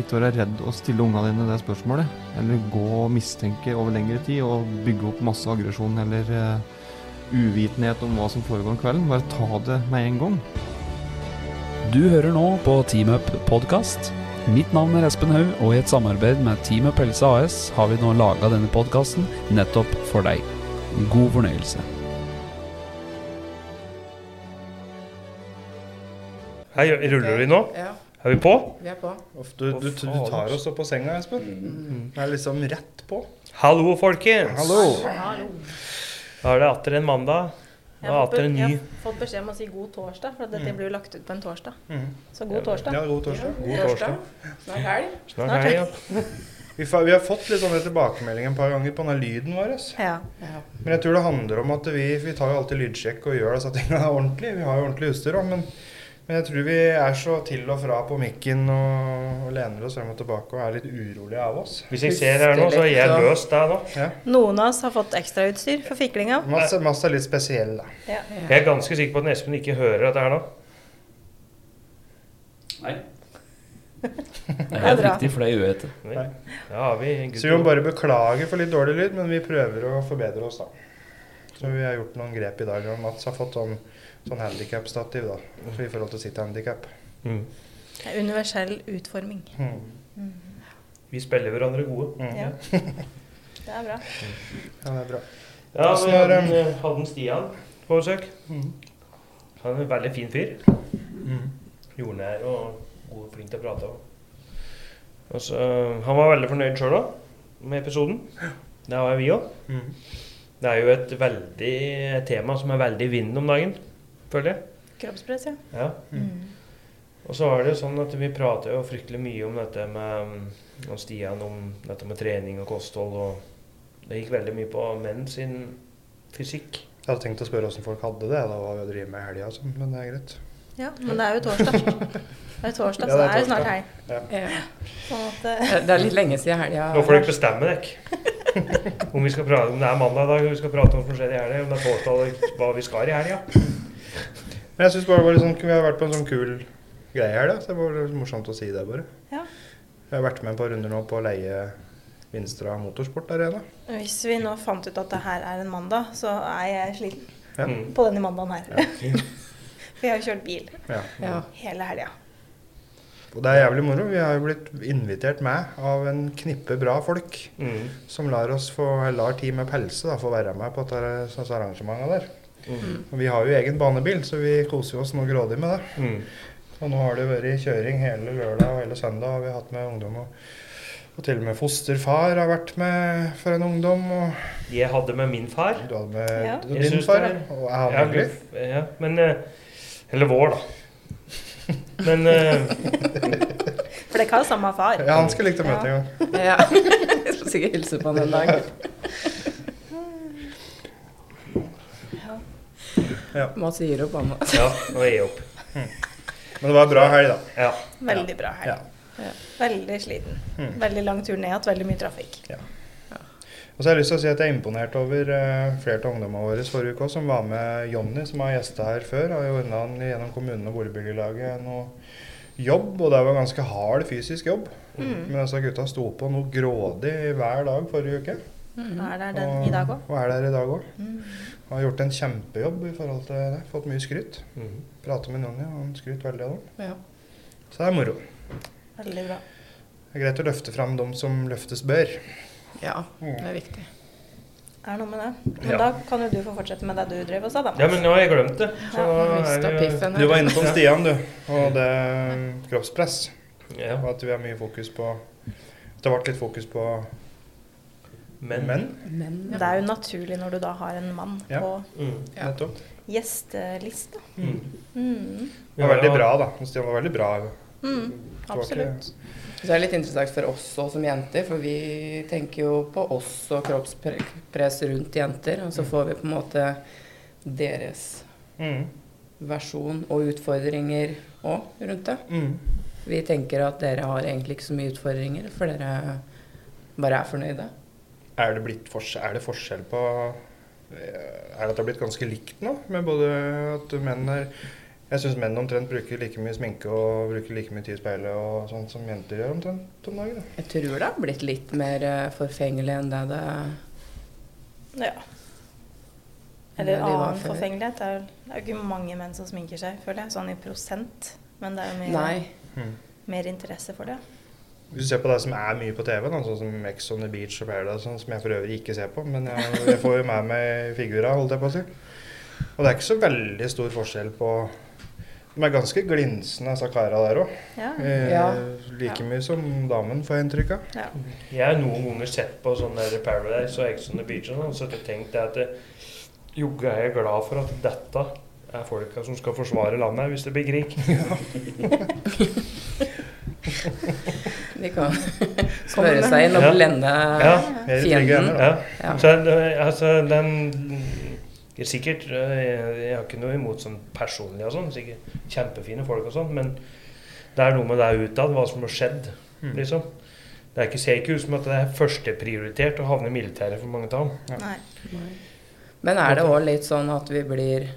Ikke være redd å stille ungene dine det spørsmålet. Eller gå og mistenke over lengre tid og bygge opp masse aggresjon eller uh, uvitenhet om hva som foregår om kvelden. Bare ta det med en gang. Du hører nå på Team Up podkast. Mitt navn er Espen Haug, og i et samarbeid med Team Up Helse AS har vi nå laga denne podkasten nettopp for deg. God fornøyelse. Hei, ruller vi nå? Ja, Er vi på? vi er på. Uff, du, du, du tar oss opp på senga, Espen. Det er liksom rett på. Hallo, folkens! Hallo! Da er det atter en mandag. Jeg har, fått, jeg har fått beskjed om å si god torsdag, for dette blir jo lagt ut på en torsdag. Mhm. Så god torsdag. Ja, god torsdag. god torsdag. Snart helg. Snart helg, ja. Vi, fa- vi har fått litt sånne tilbakemeldinger et par ganger på denne lyden vår. Ja. Ja. Men jeg tror det handler om at vi, vi tar jo alltid lydsjekk og gjør disse tingene ordentlig. Vi har jo ordentlig utstyr òg, men, men jeg tror vi er så til og fra på mikken og, og lener oss frem og tilbake og er litt urolige av oss. Hvis jeg ser her nå, så er jeg løst det nå. Ja. Noen av oss har fått ekstrautstyr for fiklinga. Masse, masse er litt spesiell, da. Jeg er ganske sikker på at Espen ikke hører dette her nå. Nei. Det er helt riktig, for det gjør jeg ikke. Så vi må bare beklage for litt dårlig lyd, men vi prøver å forbedre oss, da. Så vi har gjort noen grep i dag. og Mats har fått sånn, sånn handikapstativ da, i forhold til sitt handikap. Mm. Universell utforming. Mm. Vi spiller hverandre gode. Mm. Ja. Det er bra. Ja, det er bra. Ja, vi hadde, det? en- hadde Stian på besøk. Mm. Han er en veldig fin fyr. Mm. Jordnær og god, flink til å prate. Og så, han var veldig fornøyd sjøl òg med episoden. Det var vi òg. Mm. Det er jo et veldig tema som er veldig i vinden om dagen, føler jeg. Kroppspress, ja. Ja. Mm. Og så er det jo sånn at vi prater jo fryktelig mye om dette med om Stian om dette med trening og kosthold. og Det gikk veldig mye på menn sin fysikk. Jeg hadde tenkt å spørre åssen folk hadde det, da, hva vi driver med i helga og sånn, men det er greit. ja. Men det er jo torsdag. Det er torsdag, så ja, det er er snart helg. Ja. Sånn at Det er litt lenge siden helga. Nå får dere bestemme dere. Om, vi skal prate, om det er mandag i dag, og vi skal prate om forskjellig i helga, om det er torsdag, hva vi skal i helga. Men jeg syns bare det var litt sånn, vi har vært på en sånn kul greie her, da, så det var litt morsomt å si det, bare. Ja. Jeg har vært med et par runder nå på å leie Vinstra Motorsport Arena. hvis vi nå fant ut at det her er en mandag, så er jeg sliten Ja. Mm. på denne mandagen her. For jeg har jo kjørt bil Ja. Ja. hele helga. Og det er jævlig moro. Vi har jo blitt invitert med av en knippe bra folk Mm. som lar oss få, lar Team med pelse da, få være med på dette arrangementet der. Mm. Og vi har jo egen banebil, så vi koser oss noe grådig med det. Mm. Og nå har det vært kjøring hele lørdag og hele søndag har vi hatt med ungdom. Og, og til og med fosterfar har vært med for en ungdom. Og Jeg hadde med min far. du hadde med Ja. Din far, er, og jeg hadde Ja, med Gryff. ja, men eh, Eller vår, da. Men eh, For det kan jo samme far. Ja, han skulle likt å møte en gang. Ja. Sikkert hilse på han en dag. Ja. Mats gir opp, annet. ja, nå gir jeg opp. Men det var en bra helg, da. Ja. Veldig bra helg. Ja. Veldig sliten. Mm. Veldig lang tur ned igjen, veldig mye trafikk. Og så har jeg lyst til å si at jeg er imponert over uh, flere av ungdommene våre forrige uke som var med Jonny, som har gjesta her før. Har jo ordna han gjennom kommunen og boligbyggelaget noe jobb, og det var ganske hard fysisk jobb. Mm. Men altså, gutta sto på noe grådig hver dag forrige uke. Er der den i dag òg? Og er der i dag òg. Mm. Har gjort en kjempejobb i forhold til det. Fått mye skryt. Mm. Pratet med Nonja, han skryter veldig av dem. Ja. Så det er moro. Veldig bra. Det er greit å løfte fram dem som løftes bør. ja, det er viktig. Er noe med det. Men Ja. da kan jo du få fortsette med det du drev og sa, da. ja, men nå har jeg glemt det. Så Ja, det piffen. Du var inne på. Stian, du. Og det kroppspress. ja. Og at vi har mye fokus på Det har vært litt fokus på Men, Men. Men, Det er jo naturlig når du da har en mann Ja. på Mm. Ja. Gjestelista. Mm. Mm. Det var veldig bra, da. Stian var veldig bra Mm, Det absolutt. Så det er litt interessant for oss også som jenter, for vi tenker jo på oss og kroppspress rundt jenter. Og så får vi på en måte deres Mm. versjon og utfordringer òg rundt det. Mm. Vi tenker at dere har egentlig ikke så mye utfordringer, for dere bare er fornøyde. Er det, blitt forskjell, er det forskjell på Er det at det har blitt ganske likt nå? Med både at menn er Jeg syns menn omtrent bruker like mye sminke og bruker like mye tid i speilet og sånn som jenter gjør omtrent om dagen. da. Jeg tror det har blitt litt mer eh, forfengelig enn det det Ja. Eller annen forfengelighet. Det er, jo- det er jo ikke mange menn som sminker seg, føler jeg, sånn i prosent. Men det er jo mye Mm. mer interesse for det. Hvis du ser på det som er mye på TV, da, sånn som Ex on the Beach og Paradise, sånn, som jeg for øvrig ikke ser på, men jeg, jeg får jo med meg figura, holdt jeg på å si. Og det er ikke så veldig stor forskjell på De er ganske glinsende, disse kara der òg. Ja. Eh, Ja. like mye som damen, får jeg inntrykk av. ja. Jeg har noen ganger sett på sånn der Paradise og Ex on the Beach og sånn, så har jeg tenkte at eh, jogge er jeg glad for at dette er folka som skal forsvare landet hvis det blir krig. De kan smøre seg inn og Ja. blende Ja. Fienden. Ja. Ja. Så altså, den er Sikkert eh, Jeg har ikke noe imot sånn personlig og sånn. Sikkert kjempefine folk og sånn, men det er noe med det utad, hva som har skjedd, Mm. liksom. Det er ikke, ser ikke ut som at det er førsteprioritert å havne i militæret for mange av dem. Nei. Men er det òg litt sånn at vi blir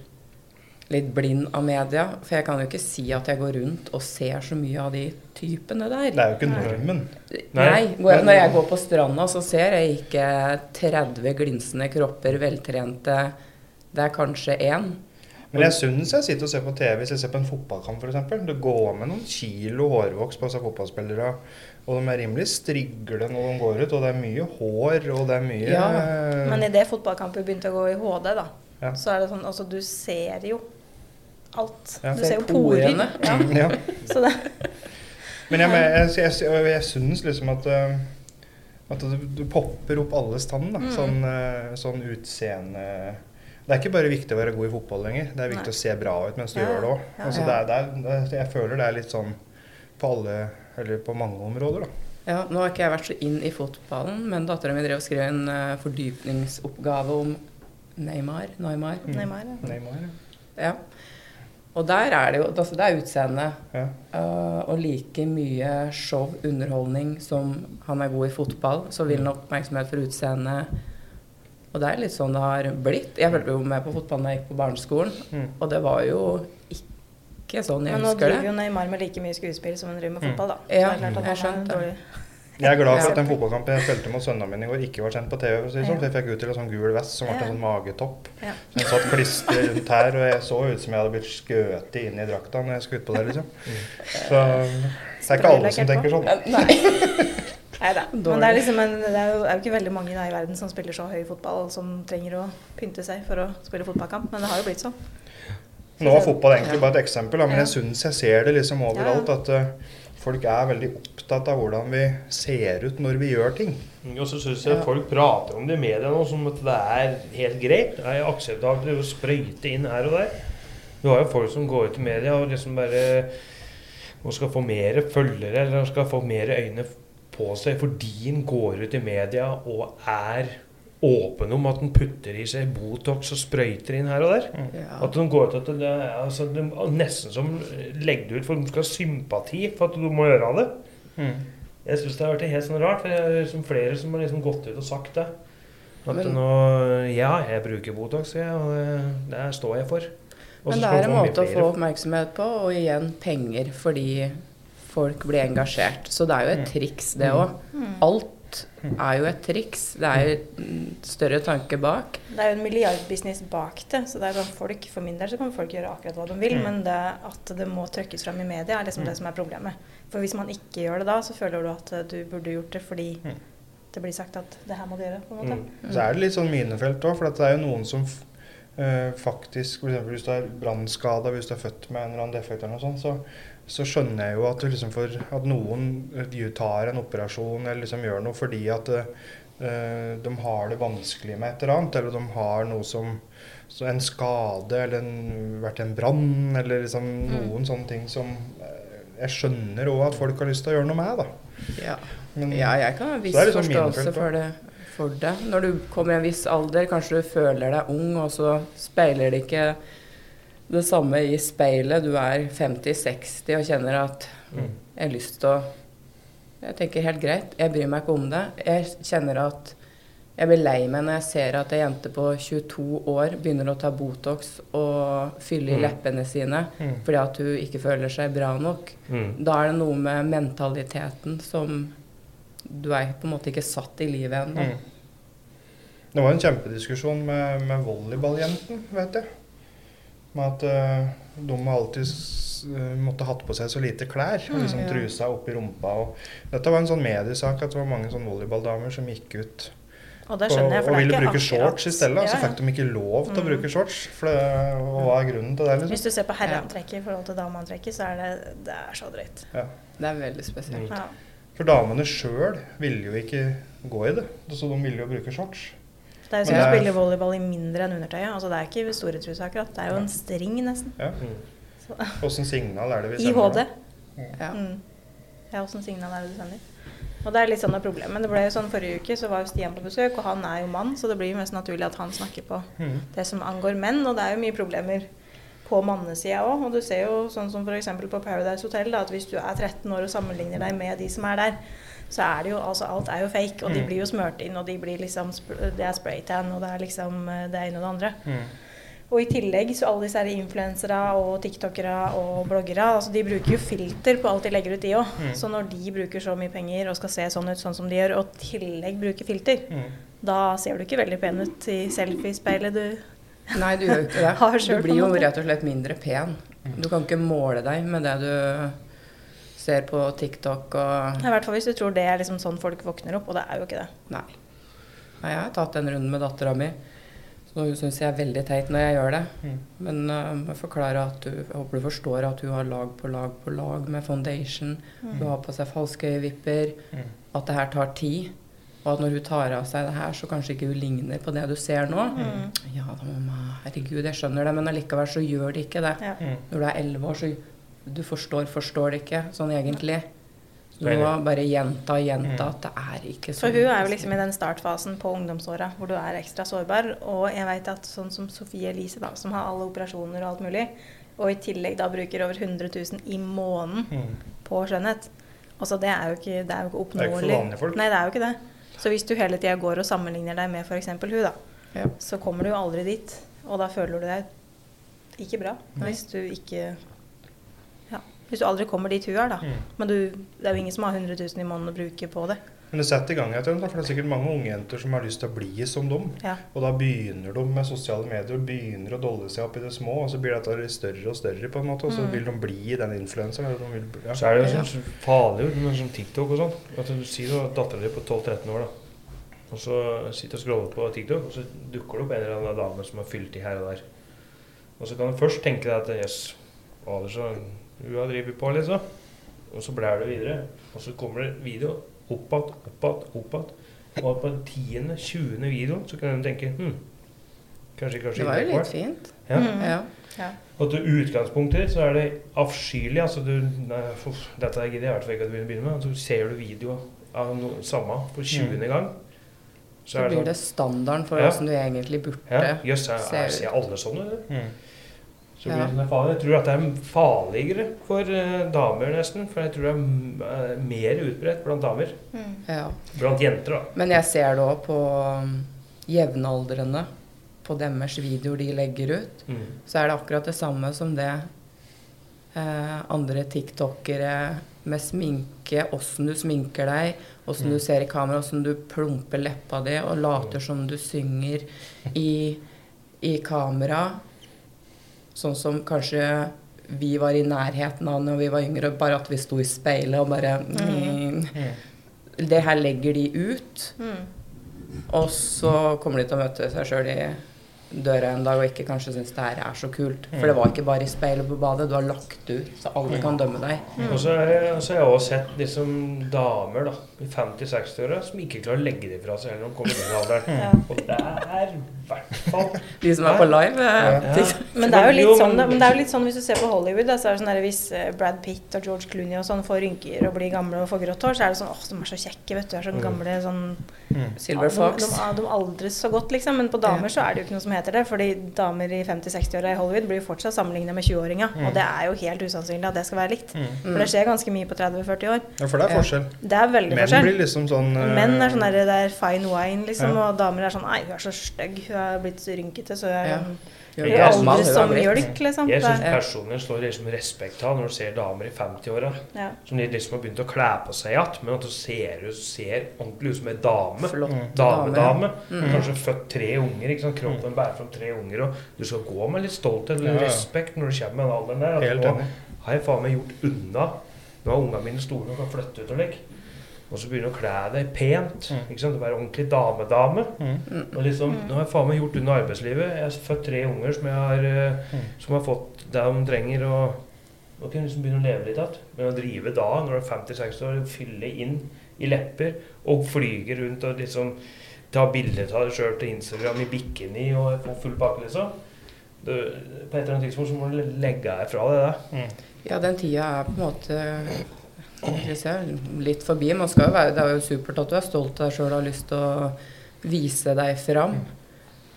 litt blind av media? For jeg kan jo ikke si at jeg går rundt og ser så mye av de typene der. Det er jo ikke normen. Nei. Nei. Når jeg går på stranda, så ser jeg ikke 30 glinsende kropper, veltrente. Det er kanskje én. Men jeg syns jeg sitter og ser på TV hvis jeg ser på en fotballkamp f.eks. Det går med noen kilo hårvoks på seg fotballspillere. Og de er rimelig strigle når de går ut, og det er mye hår, og det er mye Ja, Men idet fotballkamper begynte å gå i HD, da, Ja. så er det sånn Altså, du ser jo alt. Ja. Du ser jo porer. porene. Ja. ja. Så Men jeg, jeg, jeg, jeg, jeg syns liksom at eh, at du, du popper opp alle stand. Da. Mm. Sånn, eh, sånn utseende Det er ikke bare viktig å være god i fotball lenger. Det er viktig Nei. å se bra ut mens du Ja, gjør det òg. Altså, Ja. det det det jeg føler det er litt sånn på alle Eller på mange områder, da. Ja, nå har ikke jeg vært så inn i fotballen, men dattera mi drev og skrev en uh, fordypningsoppgave om Neymar. Neymar. Mm. Neymar, ja. Neymar, ja. Og der er det jo altså Det er utseende. Ja. Uh, og like mye show, underholdning, som han er god i fotball, så vil han ha oppmerksomhet for utseende. Og det er litt sånn det har blitt. Jeg fulgte jo med på fotball da jeg gikk på barneskolen, Mm. og det var jo ikke sånn jeg Men nå driver jo Neymar med like mye skuespill som han driver med Mm. fotball, da. Ja, det er klart at jeg han er dårlig. Jeg er glad for at den fotballkampen jeg spilte mot sønnene mine i går, ikke var sendt på TV. For å si sånn, for jeg fikk ut til en sånn gul vest som ble en sånn magetopp. Ja. Så jeg satt klistret rundt her, og jeg så ut som jeg hadde blitt skjøtet inn i drakta når jeg skulle ut på det, liksom. Så det er ikke alle som tenker sånn. Nei. Nei da. Men det er, liksom en, det er jo er jo ikke veldig mange i verden som spiller så høy fotball, som trenger å pynte seg for å spille fotballkamp. Men det har jo blitt sånn. Nå er fotball egentlig bare et eksempel, men jeg syns jeg ser det liksom overalt. At eh, folk er veldig opptatt av hvordan vi ser ut når vi gjør ting. Og så syns jeg folk prater om det i media nå som at det er helt greit. Det er akseptabelt å sprøyte inn her og der. Du har jo folk som går ut i media og liksom bare og skal få mer følgere eller skal få mer øyne på seg fordi en går ut i media og er åpen om at en putter i seg Botox og sprøyter inn her og der. Ja. At de går ut at det er altså, de, nesten som legger det ut for at de skal ha sympati for at du må gjøre det. Jeg syns det har vært helt sånn rart. For det er liksom flere som har liksom gått ut og sagt det. At Men- nå Ja, jeg bruker Botox, jeg, og det, det står jeg for. Også Men det er en måte å få oppmerksomhet på, og igjen penger fordi folk blir engasjert. Så det er jo et triks, det òg. Alt er jo et triks. Det er jo større tanke bak. Det er jo en milliardbusiness bak det. så det er sånn folk, For min del så kan folk gjøre akkurat hva de vil, Mm. men det at det må trøkkes fram i media, er liksom Mm. det som er problemet. For hvis man ikke gjør det da, så føler du at du burde gjort det fordi Mm. det blir sagt at det her må du gjøre. på en måte. Mm. Så er det litt sånn minefelt òg, for det er jo noen som eh, faktisk For eksempel hvis du er brannskada, hvis du er født med en eller annen defekt eller noe sånt, så, så skjønner jeg jo at, liksom for, at noen eh, tar en operasjon eller liksom gjør noe fordi at uh, de har det vanskelig med et eller annet, eller de har noe som så en skade eller en, vært en brann, eller liksom noen sånne ting som jeg skjønner òg at folk har lyst til å gjøre noe med, da. Ja. Men, ja, jeg kan ha viss liksom forståelse for det, for det. Når du kommer i en viss alder, kanskje du føler deg ung, og så speiler det ikke det samme i speilet. Du er 50-60 og kjenner at Mm. jeg har lyst til å Jeg tenker helt greit, jeg bryr meg ikke om det. Jeg kjenner at jeg blir lei meg når jeg ser at ei jente på 22 år begynner å ta Botox og fylle i Mm. leppene sine Mm. fordi at hun ikke føler seg bra nok. Mm. Da er det noe med mentaliteten som Du er på en måte ikke satt i livet ennå. Mm. Det var en kjempediskusjon med, med volleyballjenten, vet jeg. Med at eh, de alltid eh, måtte hatt på seg så lite klær. og liksom Mm, ja. Trusa opp i rumpa. Og dette var en sånn mediesak at det var mange sånn volleyballdamer som gikk ut Og det og, jeg, for og det er ville ikke bruke akkurat- shorts i stedet. Ja, så Ja, Så fikk de ikke lov til å Mm. bruke shorts. For det, og hva er grunnen til det? Hvis liksom? du ser på herreantrekket i forhold til dameantrekket, så er det, det er så drøyt. Ja. Det er veldig spesielt. Ja. For damene sjøl ville jo ikke gå i det. Så de ville jo bruke shorts. Det er jo som å er- spille volleyball i mindre enn undertøyet. Altså, det er ikke store truser akkurat. Det er jo en string, nesten. Ja. Åssen signal er det vi I I da? HD. Ja. Mm. Ja, signal er det du sender? Og det er litt sånn et problem. Men det ble jo sånn forrige uke, så var jo Stian på besøk, og han er jo mann, så det blir jo mest naturlig at han snakker på Mm. det som angår menn. Og det er jo mye problemer på mannesida òg. Og du ser jo sånn som f.eks. på Paradise Hotel, da, at hvis du er 13 år og sammenligner deg med de som er der, så er det jo altså Alt er jo fake, og de Mm. blir jo smurt inn, og de blir liksom Det er spraytan, og det er liksom eh, det ene og det andre. Mm. Og i tillegg så alle disse influensere og tiktokere og bloggere, altså de bruker jo filter på alt de legger ut, de òg. Mm. Så når de bruker så mye penger og skal se sånn ut sånn som de gjør, og i tillegg bruker filter, Mm. da ser du ikke veldig pen ut i selfiespeilet du Nei, du gjør ikke det. Har Du blir jo rett og slett mindre pen. Du kan ikke måle deg med det du ser på TikTok og I hvert fall hvis du tror det er liksom sånn folk våkner opp, og det er jo ikke det. Nei. Nei, jeg har tatt en runde med dattera mi, så hun syns jeg er veldig teit når jeg gjør det. Mm. Men uh, jeg forklarer at du, jeg håper du forstår at hun har lag på lag på lag med foundation. Mm. Hun har på seg falske øyevipper. Mm. At det her tar tid. Og at når hun tar av seg det her, så kanskje ikke hun ligner på det du ser nå. Mm. Ja da, mamma. Herregud, jeg skjønner det, men allikevel så gjør det ikke det. Ja. Mm. Når du er elleve år, så du forstår, forstår det ikke sånn egentlig. Så du må bare gjenta og gjenta Mm. at det er ikke sånn. For hun er jo liksom i den startfasen på ungdomsåra hvor du er ekstra sårbar. Og jeg vet at sånn som Sofie Elise, da, som har alle operasjoner og alt mulig, og i tillegg da bruker over 100 000 i måneden Mm. på skjønnhet Altså det er jo ikke, det er jo ikke Det er ikke for vanlige folk. Nei, det er jo ikke det. Så hvis du hele tida går og sammenligner deg med f.eks. hun, da, Ja. så kommer du jo aldri dit. Og da føler du deg ikke bra. Nei. Hvis du ikke. Hvis du aldri kommer dit hun er, da. Mm. Men du, det er jo ingen som har 100 000 i måneden å bruke på det. Men det setter i gang et eller annet, for det er sikkert mange unge jenter som har lyst til å bli som dem. Ja. Og da begynner de med sosiale medier, begynner å dolle seg opp i det små, og så blir dette større og større, på en måte, og så Mm. vil de bli den influenseren. de Ja. Så er det jo sånn farlig med sånn TikTok og sånn. At du sier at dattera di på 12-13 år, da. Og så sitter og scroller på TikTok, og så dukker det opp en eller annen dame som har fylt i her og der. Og så kan du først tenke deg at jøss, hva er det så hun har drevet på, liksom? Og så blær du videre. Og så kommer det video opp igjen, opp igjen, opp igjen. Og på den tiende, tjuende videoen så kan du tenke hm, kanskje, kanskje Det var jo litt fint. Ja. Mm. Ja. Ja. Og til utgangspunktet så er det avskyelig. altså du, nei, uff, Dette gidder jeg i hvert fall ikke at begynne med. Så ser du video av noe samme for 20. gang, Så blir det standarden for Ja. åssen du egentlig burde Ja, Yes, er, jeg, er, ut. ser alle sånn ut? Mm. Så Ja. Jeg tror at det er farligere for eh, damer, nesten. For jeg tror det er eh, mer utbredt blant damer. Mm. Ja. Blant jenter, da. Men jeg ser det òg på um, jevnaldrende. På deres videoer de legger ut. Mm. Så er det akkurat det samme som det eh, andre tiktokere med sminke, åssen du sminker deg, åssen Mm. du ser i kamera, åssen du plumper leppa di og later som du synger i, i kamera. Sånn som kanskje vi var i nærheten av når vi var yngre, bare at vi sto i speilet og bare mm. Mm. Det her legger de ut. Mm. Og så kommer de til å møte seg sjøl i døra en dag og ikke kanskje syns det her er så kult. For det var ikke bare i speilet på badet, du har lagt ut, så alle kan dømme deg. Så jeg, og så har jeg også sett liksom damer da, i 50-60-åra som ikke klarer å legge det fra seg heller når de kommer i alderen. Ja. Og det er i hvert fall De som er på live. Ja. Ja. Men det er jo litt sånn, men- men det er jo litt sånn hvis du ser på Hollywood, da, så er det sånn der, hvis eh, Brad Pitt og George Clooney og sånn får rynker og blir gamle og får grått hår, så er det sånn åh, de er så kjekke, vet du. De er sånn Mm. gamle sånn Silver de, de, de aldres så godt, liksom. Men på damer så er det jo ikke noe som heter det. Fordi damer i 50-60-åra i Hollywood blir fortsatt sammenligna med 20-åringa. Og det er jo helt usannsynlig at det skal være likt. For det skjer ganske mye på 30-40 år. Ja, for det er Ja. forskjell. Det er veldig Menn forskjell. blir liksom sånn uh, Menn er sånn der, det er fine wine, liksom. Ja. Og damer er sånn Nei, hun er så stygg. Hun er blitt så rynkete, så hun Ja. hun Jeg aldres hun som mjølk, liksom. Jeg Det syns er- personlig står liksom respekt av når du ser damer i 50-åra ja. som de liksom har begynt å kle på seg igjen, men at du ser, ser ordentlig ut som ei dame. Flotte Dame-dame. Mm. Kanskje født tre unger. ikke sant? Kroppen bærer fram tre unger. Og du skal gå med litt stolthet og Ja, respekt når du kommer med den alderen der. At Helt nå har jeg faen meg gjort unna. Nå er ungene mine store og kan flytte ut og legge. Og så begynner du å kle deg pent. Mm. ikke sant? Være ordentlig damedame. Mm. Og liksom, Nå har jeg faen meg gjort unna arbeidslivet. Jeg har født tre unger som, jeg har, eh, Mm. som har fått det de trenger. og og kan liksom begynne å leve litt igjen. Men å drive da, når du er 50-60 år, fylle inn i lepper og flyge rundt og liksom ta bilder av deg sjøl til Instagram i bikini og få full pakke, liksom du, På et eller annet tidspunkt så må du legge deg fra deg Mm. Ja, den tida er på en måte litt forbi. Man skal jo være, det er jo supert at du er stolt av deg sjøl og har lyst til å vise deg fram.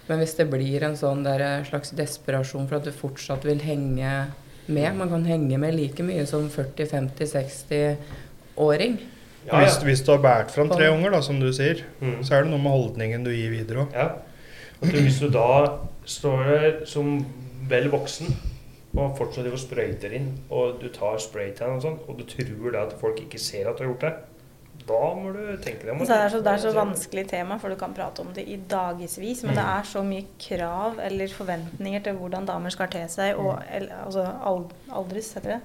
Men hvis det blir en sånn der slags desperasjon for at du fortsatt vil henge med Man kan henge med like mye som 40-50-60-åring. Ja, Hvis, ja. hvis du har båret fram tre unger, da, som du sier, Mm. så er det noe med holdningen du gir videre òg. Ja. Hvis du da står der som vel voksen og fortsatt driver og sprøyter inn, og du tar spraytan og sånn, og du tror da at folk ikke ser at du har gjort det, da må du tenke deg om. Det, er så, det er så vanskelig tema, for du kan prate om det i dagevis. Men det er så mye krav eller forventninger til hvordan damer skal te seg, og el, altså ald, aldres, heter det.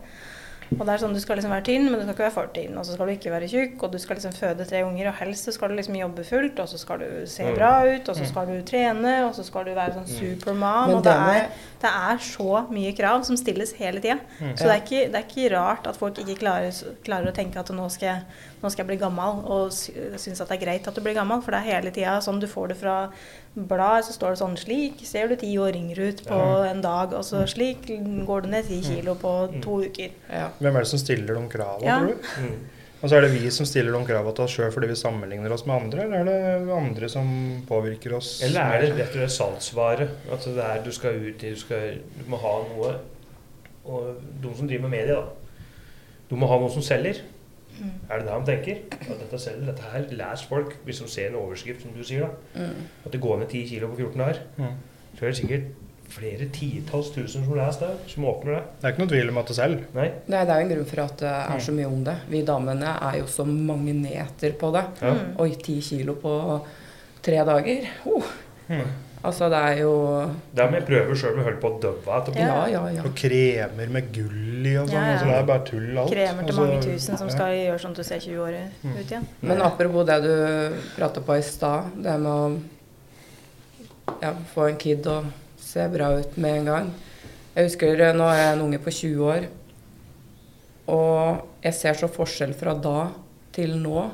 Og det er sånn, Du skal liksom være tynn, men du skal ikke være for tynn. Og så skal du ikke være tjukk, og du skal liksom føde tre unger. Og helst så skal du liksom jobbe fullt, og så skal du se Mm. bra ut, og så skal du trene, og så skal du være sånn supermom. Og det er, det er så mye krav som stilles hele tida. Mm. Så det er, ikke, det er ikke rart at folk ikke klarer, klarer å tenke at nå skal, jeg, nå skal jeg bli gammel, og syns synes at det er greit at du blir gammel. For det er hele tida sånn du får det fra blad, så står det sånn Slik ser du ti år yngre ut på Ja. en dag, og så slik går du ned ti kilo på to uker. Ja. Hvem er det som stiller de kravene, Ja. tror du? Mm. Og så er det vi som stiller de kravene til oss sjøl fordi vi sammenligner oss med andre, eller er det andre som påvirker oss? Eller er det rett og slett salgsvare? At det er, du skal ut i du, skal, du må ha noe Og de som driver med media, da. Du må ha noe som selger. Mm. Er det det de tenker? At dette selger? Dette her leser folk hvis de ser en overskrift, som du sier. da. Mm. At det går ned 10 kilo på 14 dager. Mm. Så er det sikkert flere titalls tusen som leser det, som åpner det. Det er ikke noe tvil om at det selger. Nei. Nei, det er jo en grunn for at det er så mye om det. Vi damene er jo så magneter på det. Ja. Mm. Oi, ti kilo på tre dager. Oh. Mm. Altså, det er jo Det er jeg prøver sjøl jeg holder på å dø etterpå. Ja, ja, ja. Og kremer med gull i og sånn. Ja, ja. Altså, det er bare tull alt. Kremer til Altså, mange tusen som ja. skal gjøre sånn at du ser 20 år Mm. ut igjen. Men apropos det du prata på i stad, det med å ja, få en kid og se bra ut med en gang. Jeg husker nå er jeg en unge på 20 år, og jeg ser så forskjell fra da til nå.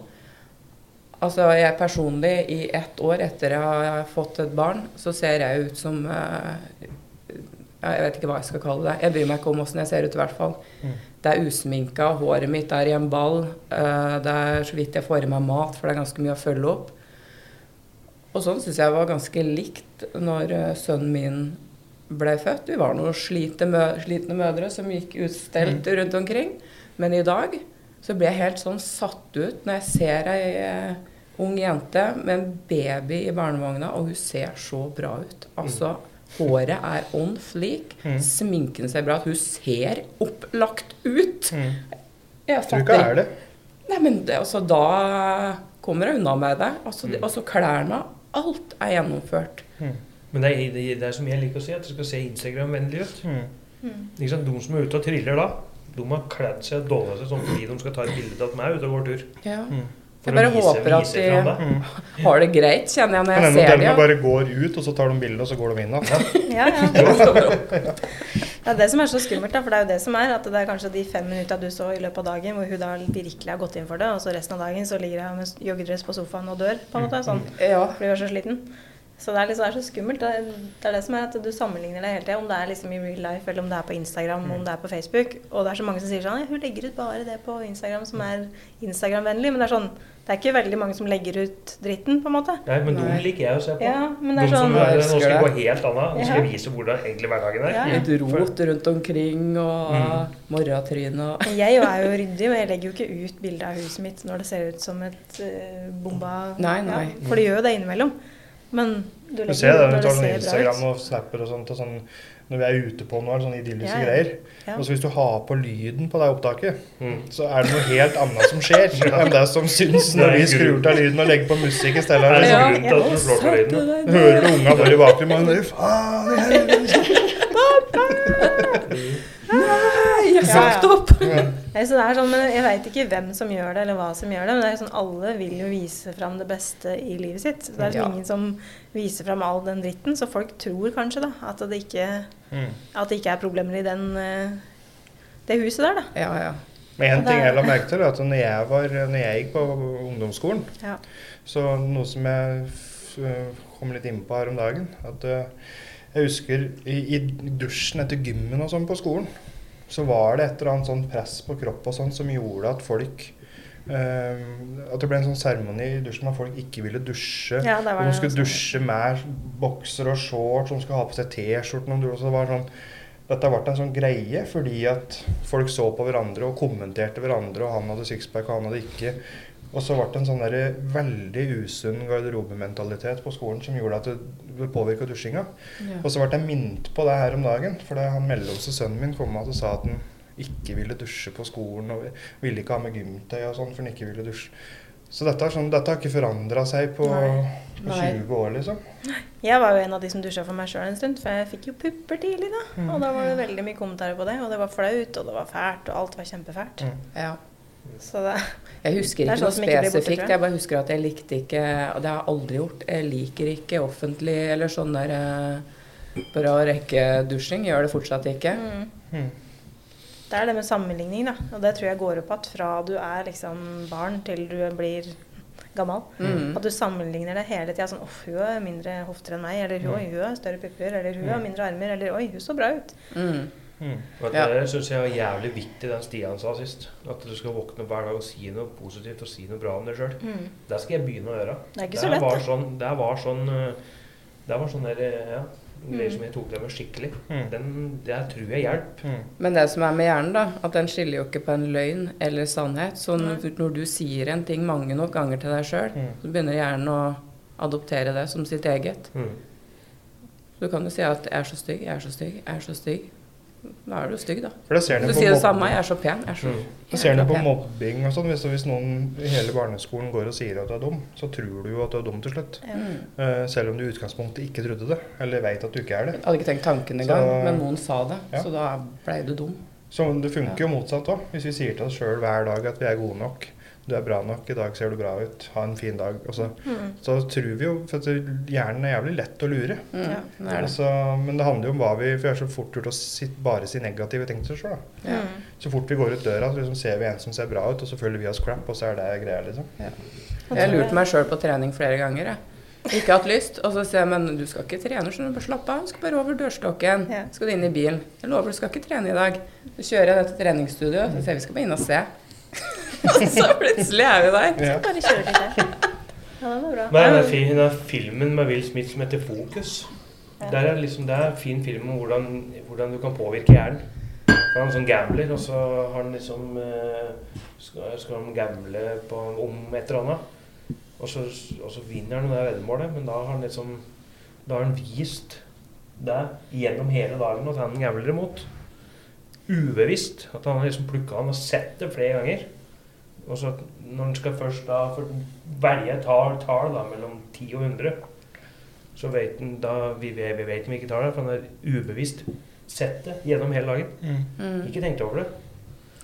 Altså jeg personlig, i ett år etter jeg har fått et barn, så ser jeg ut som eh, Jeg vet ikke hva jeg skal kalle det. Jeg bryr meg ikke om åssen jeg ser ut, i hvert fall. Mm. Det er usminka, håret mitt er i en ball. eh, det er så vidt jeg får i meg mat, for det er ganske mye å følge opp. Og sånn syns jeg var ganske likt når eh, sønnen min ble født. Vi var noen slitne mødre som gikk utstelt rundt omkring. Men i dag så blir jeg helt sånn satt ut når jeg ser ei eh, ung jente med en baby i barnevogna, og hun ser så bra ut. Altså, håret er on fleak. Mm. Sminken ser bra ut. Hun ser opplagt ut. Mm. Jeg fatter ikke er det. Nei, men det, altså, da kommer jeg unna med det. Altså, Mm. altså klærne Alt er gjennomført. Men det er, det, er som jeg liker å si, at det skal se Instagram-vennlig ut. Mm. Mm. Ikke sant? De som er ute og triller da, de har kledd seg dårligere sånn fordi de skal ta et bilde av meg ute og går tur. Ja. Mm. Jeg bare håper at de. Mm. har det greit, kjenner jeg når jeg ser dem. De bare går ut, og så tar de bilde, og så går de inn igjen. Ja, ja. Det er det som er så skummelt, da, for det er jo det som er. At det er kanskje de fem minutta du så i løpet av dagen hvor hun da virkelig har gått inn for det, og så resten av dagen så ligger hun med joggedress på sofaen og dør, på en måte. Sånn. Ja. Er så sliten. Så det er, liksom, det er så skummelt. Det er, det er det som er at du sammenligner deg hele tida. Om det er liksom i real life, eller om det er på Instagram, om det er på Facebook. Og det er så mange som sier sånn Hun legger ut bare det på Instagram som er Instagram-vennlig. Men det er sånn Det er ikke veldig mange som legger ut dritten, på en måte. Nei, men noen liker jeg å se på. Ja, men det de sånn, som sånn er, nå skal jeg gå helt annet. Nå skal jeg vise hvordan egentlig hverdagen er. Ja. Litt rot rundt omkring og Mm. morgentryn og Jeg er jo ryddig, men jeg legger jo ikke ut bilde av huset mitt når det ser ut som et uh, bomba Nei, nei. Ja, for det gjør jo det innimellom. Men du Du ser det du tar sånn Instagram og snapper og sånt. Og sånn, når vi er ute på noe, er sånne idylliske Ja, ja. greier. Ja. Og så hvis du har på lyden på det opptaket, Mm. så er det noe helt annet som skjer enn det som syns når vi skrur av lyden og legger på musikk i stedet. Er det Liksom. sånn grunn til at du slår på lyden? Hører du unga bare i bakgrunnen og faen i helvete. Nei, jeg Ja, sagt ja. opp! Nei, så det er sånn, men Jeg veit ikke hvem som gjør det, eller hva som gjør det. Men det er sånn, alle vil jo vise fram det beste i livet sitt. Så det er Ja. ingen som viser fram all den dritten. Så folk tror kanskje da at det ikke, Mm. at det ikke er problemer i den, eh, det huset der, da. Ja, ja. Men en ting jeg la merke til, er at når jeg, var, når jeg gikk på ungdomsskolen, Ja. så noe som jeg kom litt inn på her om dagen at eh, Jeg husker i, i dusjen etter gymmen og sånn på skolen, så var det et eller annet sånn press på kropp og sånn som gjorde at folk Uh, At det ble en sånn seremoni i dusjen hvor folk ikke ville dusje. Ja, det de skulle dusje med bokser og shorts, de skulle ha på seg T-skjorten. det sånn, Dette ble en sånn greie fordi at folk så på hverandre og kommenterte hverandre, og han hadde sixpack, og han hadde ikke. Og så ble det en sånn der veldig usunn garderobementalitet på skolen som gjorde at det, påvirka dusjinga. ja. Og så ble jeg minnet på det her om dagen, for det han mellomste sønnen min kom og sa at han ikke ville dusje på skolen, og ville ikke ha med gymtøy og sånn, for han ikke ville dusje. Så dette, er sånn, dette har ikke forandra seg på, Nei. på Nei. 20 år, liksom. Jeg var jo en av de som dusja for meg sjøl en stund, for jeg fikk jo pupper tidlig, da. Og da var det veldig mye kommentarer på det, og det var flaut, og det var fælt, og alt var kjempefælt. Mm. ja. Så det Jeg husker Det er ikke noe sånn borte, spesifikt. jeg. Bare husker at jeg likte ikke Og det har jeg aldri gjort. Jeg liker ikke offentlig eller sånn der eh, rekke-dusjing. Gjør det fortsatt ikke. mm. Mm. Det er det med sammenligning, da. Og det tror jeg går opp igjen fra du er liksom barn til du blir gammel. Mm. At du sammenligner det hele tida. Sånn, Uff, hun har mindre hofter enn meg. Eller oi, hun har større pupper. Eller hun har mindre armer. Eller oi, hun så bra ut. Mm. Mm. Og Ja. Det syns jeg var jævlig viktig, den Stian sa sist. At du skal våkne opp hver dag og si noe positivt og si noe bra om deg sjøl. Mm. Det skal jeg begynne å gjøre. Det er ikke så lett, var sånn, det var sånn eh, Det var sånn der, eh, ja, greier Mm. som jeg tok det med skikkelig. Mm. Den, det tror jeg hjelper. Mm. Men det som er med hjernen, da, at den skiller jo ikke på en løgn eller sannhet. Så når, du sier en ting mange nok ganger til deg sjøl, Mm. så begynner hjernen å adoptere det som sitt eget. Mm. Du kan jo si at 'jeg er så stygg, jeg er så stygg, jeg er så stygg'. Da er du stygg, da. For det ser Du sier det samme. 'Jeg er så pen', jeg er så Mm. Det ser du på pen. mobbing og sånn. Hvis, hvis noen i hele barneskolen går og sier at du er dum, så tror du jo at du er dum til slutt. Mm. Uh, selv om du i utgangspunktet ikke trodde det, eller veit at du ikke er det. Jeg hadde ikke tenkt tanken engang, men noen sa det. Ja. Så da blei du dum. Så det funker jo motsatt òg. Hvis vi sier til oss sjøl hver dag at vi er gode nok, du er bra nok, i dag ser du bra ut, ha en fin dag. Og så, Mm. så tror vi jo For at hjernen er jævlig lett å lure. Mm. Ja. Det det. Altså, men det handler jo om hva vi For jeg er så fort gjort å si, bare si negative ting til oss sjøl. Ja. Så fort vi går ut døra, så liksom ser vi en som ser bra ut, og så føler vi oss crap, og så er det greia, liksom. Ja. Jeg har lurt meg sjøl på trening flere ganger. Jeg. Ikke hatt lyst. Og så sier jeg men du skal ikke trene, så du. Bare slapp av. Du skal bare over dørstokken. Ja. Skal du inn i bilen. Jeg lover du skal ikke trene i dag. Så kjører jeg det til treningsstudioet. Så sier jeg vi skal bare inn og se. Og så plutselig er vi der. Ja. Bare kjøre litt her. Ja, det var bra. Nei, den, fi- den filmen med Will Smith som heter 'Fokus'. Ja. Der er liksom, det er en fin film om hvordan, hvordan du kan påvirke hjernen. For Han er en sånn gambler, og så har han liksom eh, skal, skal han gamble på, om et eller annet. Og så, og så vinner han det veddemålet, men da har han liksom Da har han vist det gjennom hele dagen at han gambler imot. Ubevisst. At han har liksom plukka han og sett det flere ganger. Og så når en skal først da for, velge et tall, tall da, mellom 10 og 100, så vet en da Vi, vi vi vet tar tall det er, for en har ubevisst sett det gjennom hele dagen. Mm. Mm. Ikke tenkt over det.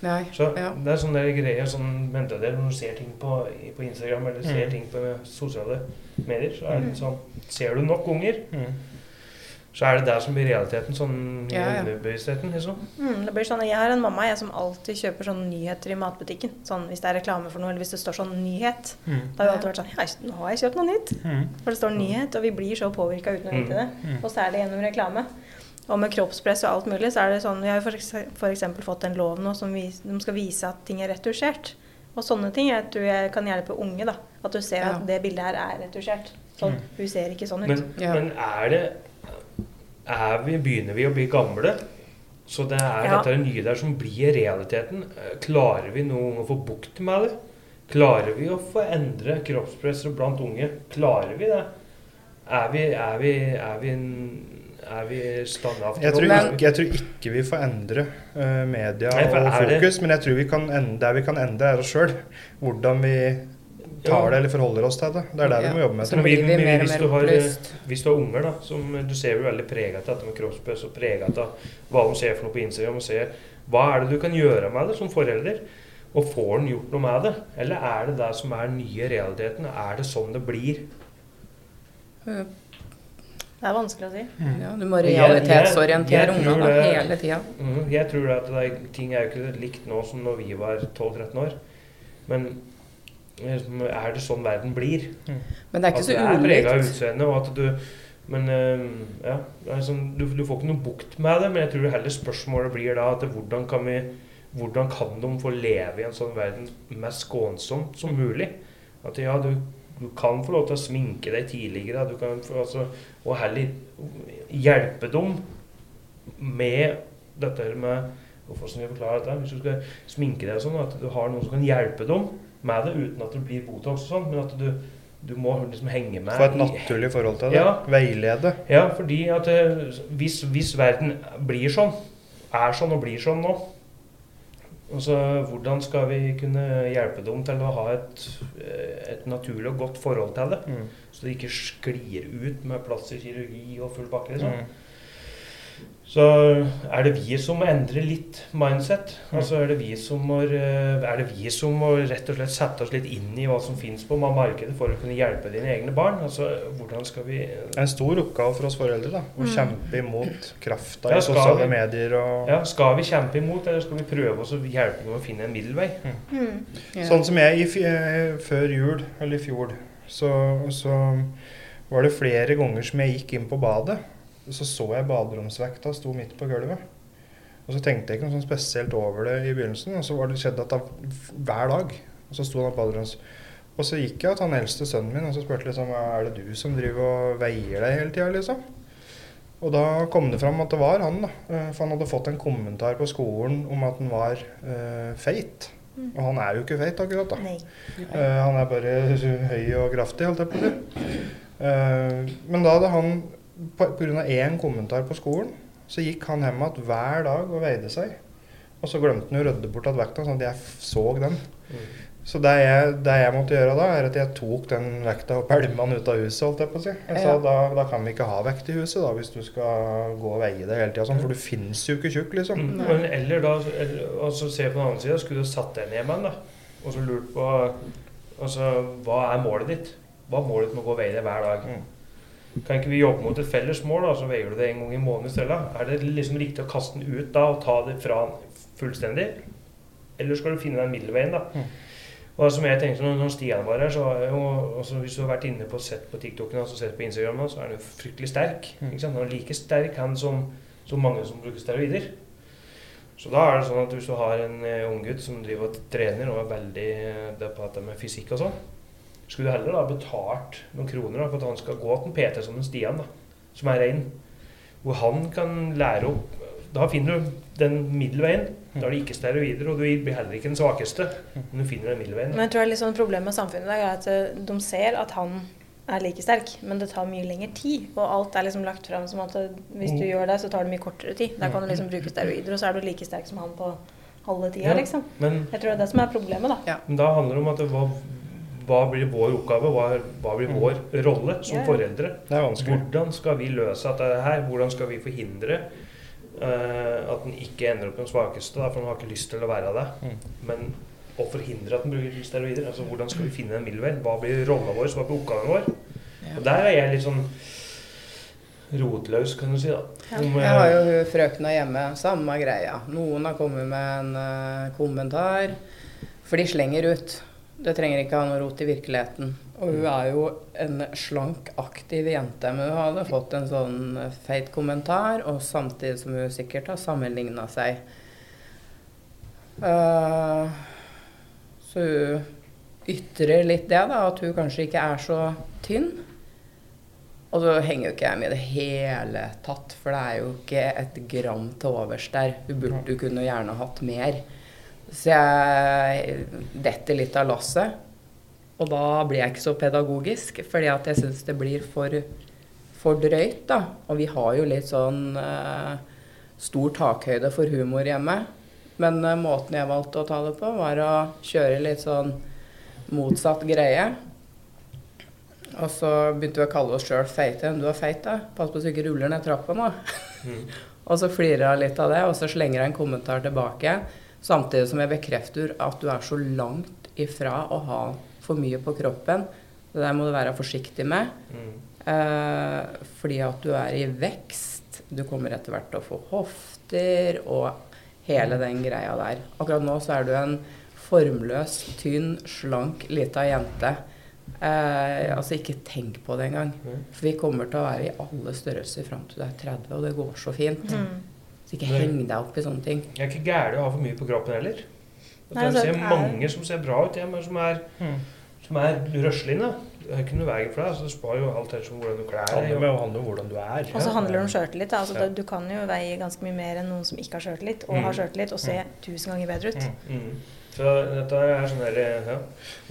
Nei. Så Ja. det er sånne greier, sånn mentaldel når du ser ting på, på Instagram eller ser Mm. ting på sosiale medier, så er det sånn Ser du nok unger, Mm. Så er det det som blir realiteten, sånn i Ja, ja. underbevisstheten, liksom. Mm, det blir sånn, Jeg har en mamma jeg som alltid kjøper sånne nyheter i matbutikken. Sånn Hvis det er reklame for noe, eller hvis det står sånn 'nyhet'. Mm. Da har vi alltid vært sånn ja, Nå har jeg kjøpt noe nytt. Mm. For det står 'nyhet', og vi blir så påvirka uten å vite det. Mm. Og særlig gjennom reklame. Og med kroppspress og alt mulig, så er det sånn Vi har jo f.eks. fått en lov nå som vis, de skal vise at ting er retusjert. Og sånne ting jeg tror jeg kan hjelpe unge. da At du ser Ja. at det bildet her er retusjert. Sånn, Mm. Hun ser ikke sånn ut. Men, Ja. men er det er vi, Begynner vi å bli gamle? Så det er Ja. dette nye der som blir realiteten. Klarer vi noen gang å få bukt med det? Klarer vi å få endre kroppspresset blant unge? Klarer vi det? Er vi, er vi, er vi, en- er vi standhaftige? Jeg jeg tror ikke vi får endre uh, media Nei, og er det- fokus, men jeg tror vi kan endre, der vi kan endre, er oss sjøl. Hvordan vi tar det eller forholder oss til det. Det er der Ja. vi må jobbe med. Så blir vi mer og Hvis mer du har- opplyst. Hvis du har unger, da, som du ser jo veldig prega av dette med kroppspress, og prega av hva de ser for noe på Instagram, og ser hva er det du kan gjøre med det som forelder? Og får en gjort noe med det? Eller er det det som er den nye realiteten? Er det sånn det blir? Ja, Det er vanskelig å si. du må Jeg- jeg- realitetsorientere ungene hele tida. Mm, Jeg tror at det er, ting er jo ikke likt nå som når vi var 12-13 år. Men er det sånn verden blir? Men det er ikke at så du er prega av ulikt. utseendet, og at du Men øhm, ja, det sånn, du, du får ikke noe bukt med det, men jeg tror heller spørsmålet blir da at hvordan kan vi hvordan kan de få leve i en sånn verden mest skånsomt som mulig? At ja, du, du kan få lov til å sminke deg tidligere, du kan få, altså, og heller hjelpe dem med dette med Hvorfor skal jeg forklare dette? Hvis du skal sminke deg sånn, at du har noen som kan hjelpe dem med det uten at det blir Botox og sånn, men at du, du må liksom henge med. Få et naturlig forhold til det. Ja. Veilede. Ja, fordi at eh, hvis, hvis verden blir sånn, er sånn og blir sånn nå, altså, hvordan skal vi kunne hjelpe dem til å ha et, eh, et naturlig og godt forhold til det? Mm. Så det ikke sklir ut med plastisk kirurgi og full pakke. Liksom. Mm. Så er det vi som må endre litt mindset. Altså er det vi som må, eh, er det vi som må rett og slett sette oss litt inn i hva som finnes på markedet for å kunne hjelpe dine egne barn. Altså hvordan skal vi Det er en stor oppgave for oss foreldre da, å Mm. kjempe imot krafta Ja, i sosiale vi? medier. og Ja, Skal vi kjempe imot, eller skal vi prøve oss å hjelpe dem å finne en middelvei? Mm. Ja. Sånn som jeg eh, før jul, eller i fjor, så, så var det flere ganger som jeg gikk inn på badet. Så så jeg baderomsvekta sto midt på gulvet. Og så tenkte jeg ikke noe sånn spesielt over det i begynnelsen. Og så var det skjedd at da, hver dag. Og så sto han på baderoms... Og så gikk jeg til han eldste sønnen min og så spurte liksom, er det du som driver og veier deg hele tida. Liksom? Og da kom det fram at det var han. da. Eh, For han hadde fått en kommentar på skolen om at han var uh, feit. Og han er jo ikke feit akkurat, da. Eh, han er bare høy og kraftig, holdt jeg på å si. Uh, men da hadde han, pga. én kommentar på skolen, så gikk han hjem igjen hver dag og veide seg. Og så glemte han å rydde bort igjen vekta, sånn at jeg så den. Så det jeg, det jeg måtte gjøre da, er at jeg tok den vekta og pælma den ut av huset. holdt Jeg på å si. Jeg sa Ja. da, da kan vi ikke ha vekt i huset da, hvis du skal gå og veie deg hele tida, sånn, for du finnes jo ikke tjukk, liksom. Mm. Men eller da og så Se på den andre sida, skulle du satt deg ned med den, da, og så lurt på altså, Hva er målet ditt? Hva er målet ditt med å gå og veie deg hver dag? Kan ikke vi jobbe mot et felles mål, da, så veier du det en gang i måneden i stedet? Er det liksom riktig å kaste den ut da og ta det fra den fullstendig? Eller skal du finne den middelveien, da? Mm. Og som jeg tenkte når når Stian var her, så er jo også, Hvis du har vært inne på sett på TikToken og sett på Instagram, så er han jo fryktelig sterk. Mm. Han er like sterk han som, som mange som bruker steroider. Så da er det sånn at hvis du har en uh, unggutt som driver og trener og er veldig eh, det på dette med fysikk og sånn, skulle du heller da betalt noen kroner da, for at han skal gå til en PT som en Stian, da, som er rein, hvor han kan lære opp Da finner du den middelveien. Da er det ikke steroider, og du blir heller ikke den svakeste, men du finner den middelveien. Men jeg tror det litt sånn problemet med samfunnet i dag er at eh, de ser at han er like sterk, men det tar mye lengre tid. Og alt er liksom lagt fram som at eh, hvis du Mm. gjør det, så tar det mye kortere tid. Da kan du liksom bruke steroider, og så er du like sterk som han på halve tida, Ja. liksom. Men Jeg tror det er det som er problemet, da. Men da handler det om at det, hva, hva blir vår oppgave? Hva, hva blir vår rolle som yeah. foreldre? Er. Hvordan skal vi løse dette her? Hvordan skal vi forhindre uh, at den ikke ender opp med den svakeste, da, for den har ikke lyst til å være det. Mm. Men å forhindre at den bruker steroider, altså hvordan skal vi finne den middelvei? Hva blir rolla vår? Hva blir oppgaven vår? Yeah. Og der er jeg litt sånn rotløs, kan du si. da. Ja. Om, Jeg har eh, jo frøkna hjemme, samme greia. Noen har kommet med en uh, kommentar, for de slenger ut. Det trenger ikke ha noe rot i virkeligheten. Og hun er jo en slank, aktiv jente, men hun hadde fått en sånn eh, feit kommentar, og samtidig som hun sikkert har sammenligna seg. Uh, så hun ytrer litt det, da, at hun kanskje ikke er så tynn. Og så henger jo ikke jeg med i det hele tatt, for det er jo ikke et gram til overs der. Hun burde jo kunne gjerne hatt mer. Så jeg detter litt av lasset. Og da blir jeg ikke så pedagogisk, fordi at jeg syns det blir for, for drøyt, da. Og vi har jo litt sånn uh, stor takhøyde for humor hjemme. Men uh, måten jeg valgte å ta det på, var å kjøre litt sånn motsatt greie. Og så begynte vi å kalle oss sjøl feite. Du er feit, da. Pass på så du ikke ruller ned trappa nå. mm. Og så flirer hun litt av det, og så slenger jeg en kommentar tilbake. Samtidig som jeg bekrefter at du er så langt ifra å ha for mye på kroppen. Det der må du være forsiktig med. Mm. Eh, fordi at du er i vekst. Du kommer etter hvert til å få hofter og hele den greia der. Akkurat nå så er du en formløs, tynn, slank lita jente. Eh, altså ikke tenk på det engang. Mm. For vi kommer til å være i alle størrelser fram til du er 30, og det går så fint. Mm. Så ikke heng deg opp i sånne ting. Jeg er ikke gæren å ha for mye på kroppen heller. Og Nei, altså, ser det er- mange som ser bra ut, men som er, Mm. som er røsline. Det er ikke noe vei for deg. Altså, det spar jo alt etter hvordan du Det handler, deg. Det handler om hvordan du er. Og så handler det om sjøltillit. Altså, Ja. Du kan jo veie ganske mye mer enn noen som ikke har sjøltillit, og Mm. har sjøltillit, og se tusen ganger bedre ut. Mm. Så dette er sånn der, ja.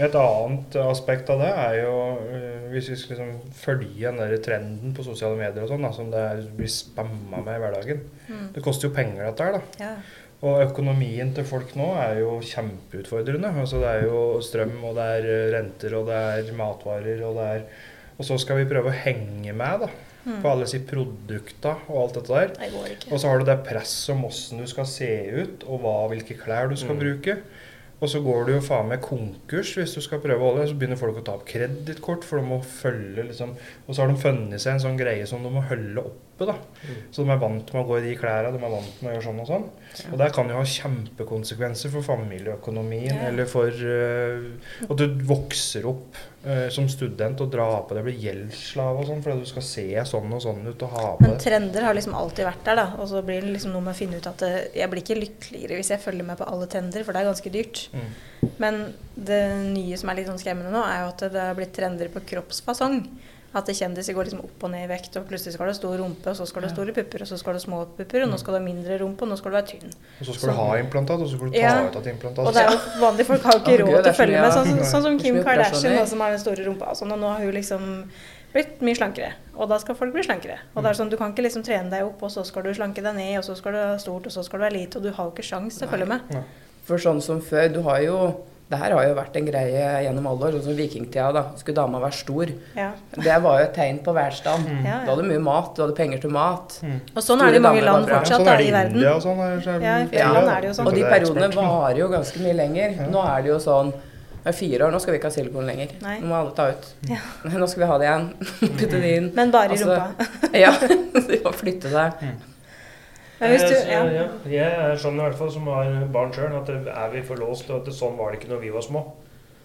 Et annet aspekt av det er jo øh, hvis vi skal liksom følge den der trenden på sosiale medier og sånn, som det er, blir spamma med i hverdagen. Mm. Det koster jo penger, dette her. da. Ja. Og økonomien til folk nå er jo kjempeutfordrende. Altså Det er jo strøm, og det er øh, renter, og det er matvarer, og det er Og så skal vi prøve å henge med da, Mm. på alle disse produkta og alt dette der. Det. Og så har du det presset om åssen du skal se ut, og hva, hvilke klær du skal Mm. bruke. Og så går du jo faen meg konkurs hvis du skal prøve å holde. Så begynner folk å ta opp kredittkort, for de må følge liksom Og så har de funnet seg en sånn greie som de må holde oppe, da. Så de er vant med å gå i de klærne, de er vant med å gjøre sånn og sånn. Og det kan jo ha kjempekonsekvenser for familieøkonomien, eller for uh, at du vokser opp uh, som student og drar på deg, blir gjeldsslave og sånn, fordi du skal se sånn og sånn ut og ha på Men trender har liksom alltid vært der, da. Og så blir det liksom noe med å finne ut at det, jeg blir ikke lykkeligere hvis jeg følger med på alle trender, for det er ganske dyrt. Mm. Men det nye som er litt sånn skremmende nå, er jo at det har blitt trender på kroppsfasong. At det kjendiser går liksom opp og ned i vekt, og plutselig skal det stor rumpe, og så skal det ha store pupper, og så skal det små pupper, og nå skal det ha mindre rumpe, og nå skal du være tynn. Og så skal du ha implantat, og så skal du ta Ja. ut et implantat. Og det er jo vanlige folk har jo ikke råd til å følge med, sånn, som- sånn som Kim Kardashian, da, som har den store rumpa. og Sånn, og nå har hun liksom blitt mye slankere, og da skal folk bli slankere. Og det er sånn, Du kan ikke liksom trene deg opp, og så skal du slanke deg ned, og så skal du ha stort, og så skal du være lite, og du har jo ikke sjans til å følge med. For sånn som før, du har jo Det her har jo vært en greie gjennom alle år, sånn som vikingtida. da, Skulle dama være stor. Ja. Det var jo et tegn på velstand. Mm. Du hadde mye mat, du hadde penger til mat. Og sånn er det i mange land fortsatt sånn da, er det i verden. India og sånn. Er, så er, Ja, Ja. er jo sånn. Og de er periodene varer jo ganske mye lenger. Ja. Nå er det jo sånn det er fire år, nå skal vi ikke ha silikon lenger. Nei. Nå må alle ta ut. Ja. Nå skal vi ha det igjen. Putte det inn. Men bare i Altså, rumpa. Ja, de må flytte seg. Hvis du, ja. ja, jeg er sånn i hvert fall som har barn sjøl, at er vi for låst og at det, sånn var det ikke når vi var små.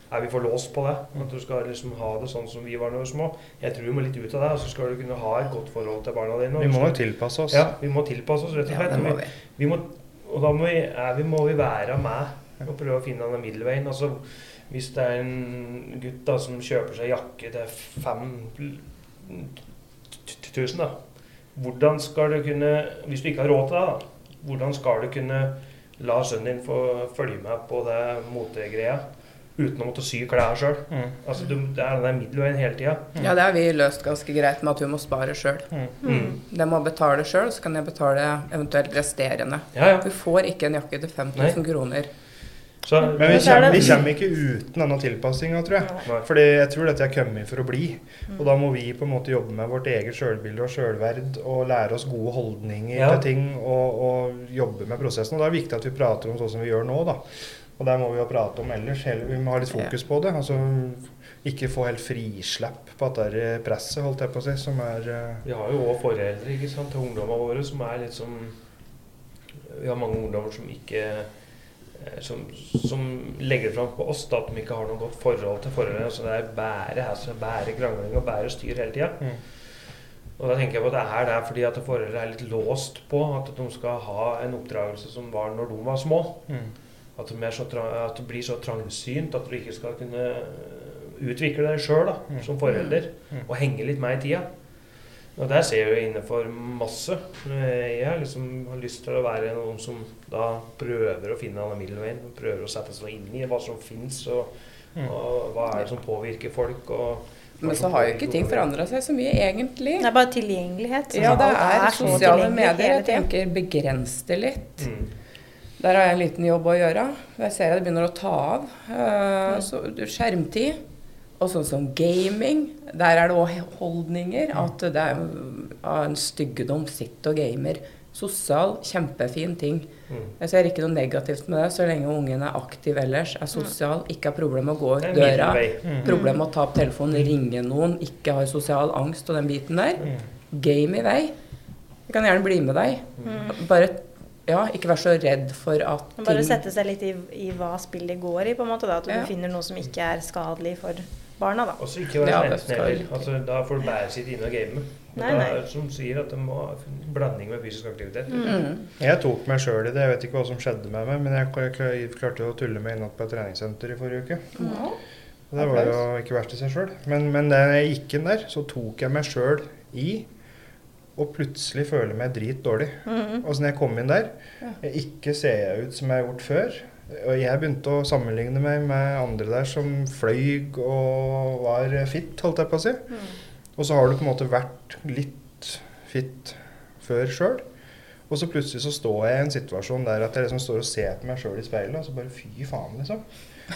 Er vi for låst på det? At du skal liksom ha det sånn som vi var da vi var små? Jeg tror vi må litt ut av det, og så skal du kunne ha et godt forhold til barna dine. og Vi må jo tilpasse oss. Ja, vi må tilpasse oss, rett og slett. Ja, må vi, vi. vi må, og da må vi, er vi, må vi være med og prøve å finne den middelveien. Altså, hvis det er en gutt da, som kjøper seg jakke til 5000, da. Hvordan skal du kunne, hvis du ikke har råd til det, da, hvordan skal du kunne la sønnen din få følge med på det motegreia uten å måtte sy klær sjøl? Mm. Altså, du- det er den der middelveien hele tida. Ja, det har vi løst ganske greit med at hun må spare sjøl. Mm. De må betale sjøl, så kan jeg betale eventuelt resterende. Ja, ja. Hun får ikke en jakke til 5000 kroner. Så, Men vi er kommer, vi kommer ikke uten denne tilpassinga, tror jeg. Nei. Fordi jeg tror dette er kommet for å bli. Og da må vi på en måte jobbe med vårt eget sjølbilde og sjølverd og lære oss gode holdninger Ja. til ting og, og jobbe med prosessen. Og da er det viktig at vi prater om sånn som vi gjør nå, da. Og der må vi jo prate om ellers. Vi må ha litt fokus på det. Altså ikke få helt frislepp på dette er presset, holdt jeg på å si, som er eh, Vi har jo òg foreldre ikke sant, til ungdommene våre som er litt som Vi har mange ungdommer som ikke som, som legger fram på oss da, at de ikke har noe godt forhold til forholdene. Altså, det er bare hassle, bare krangling og bare styr hele tida. Mm. Og da tenker jeg på at det er der fordi at forholdet er litt låst på at de skal ha en oppdragelse som var når de var små. mm. At, de at det blir så trangsynt at du ikke skal kunne utvikle deg sjøl Mm. som forelder. Mm. Og henge litt med i tida. Og der ser jeg jo innenfor masse. Eh, Jeg har liksom har lyst til å være noen som da prøver å finne alle middelveien. Prøver å sette seg inn i hva som fins, og, Mm. og hva er det som påvirker folk. Og, Men så har jo ikke ting forandra seg så mye, egentlig. Det er bare tilgjengelighet. Ja, det er, er sosiale medier. Jeg tenker begrens det litt. mm. Der har jeg en liten jobb å gjøre. Jeg ser det begynner å ta av. Uh, Så skjermtid. Og sånn som gaming. Der er det òg holdninger. At det er en styggedom Sitt og gamer. Sosial, kjempefin ting. Mm. Jeg ser ikke noe negativt med det, så lenge ungen er aktiv ellers, er sosial, ikke har problemer med å gå ut døra. Mm. problemer med å ta opp telefonen, ringe noen, ikke har sosial angst og den biten der. Mm. Game i vei. Jeg kan gjerne bli med deg. Mm. Bare ja, ikke vær så redd for at ting Bare sette seg litt i, i hva spillet går i, på en måte. Da, at du Ja. finner noe som ikke er skadelig for barna. da. Og så ikke være Ja, heller. Altså, da får du bære sitt inne og game. Nei, Det nei. Da, som sier at det må ha blanding med fysisk aktivitet. mm. Jeg tok meg sjøl i det. Jeg vet ikke hva som skjedde med meg, men jeg, jeg, jeg klarte å tulle meg inn på et treningssenter i forrige uke. Mm. Og Det var jo ikke verst i seg sjøl. Men, men da jeg gikk inn der, så tok jeg meg sjøl i og plutselig føler meg dritdårlig. -hmm. Og så når jeg kom inn der, Ja. jeg ikke ser jeg ut som jeg har gjort før. Og jeg begynte å sammenligne meg med andre der som fløy og var fit, holdt jeg på å si. Mm. Og så har du på en måte vært litt fit før sjøl. Og så plutselig så står jeg i en situasjon der at jeg liksom står og ser på meg sjøl i speilet, og så bare fy faen, liksom.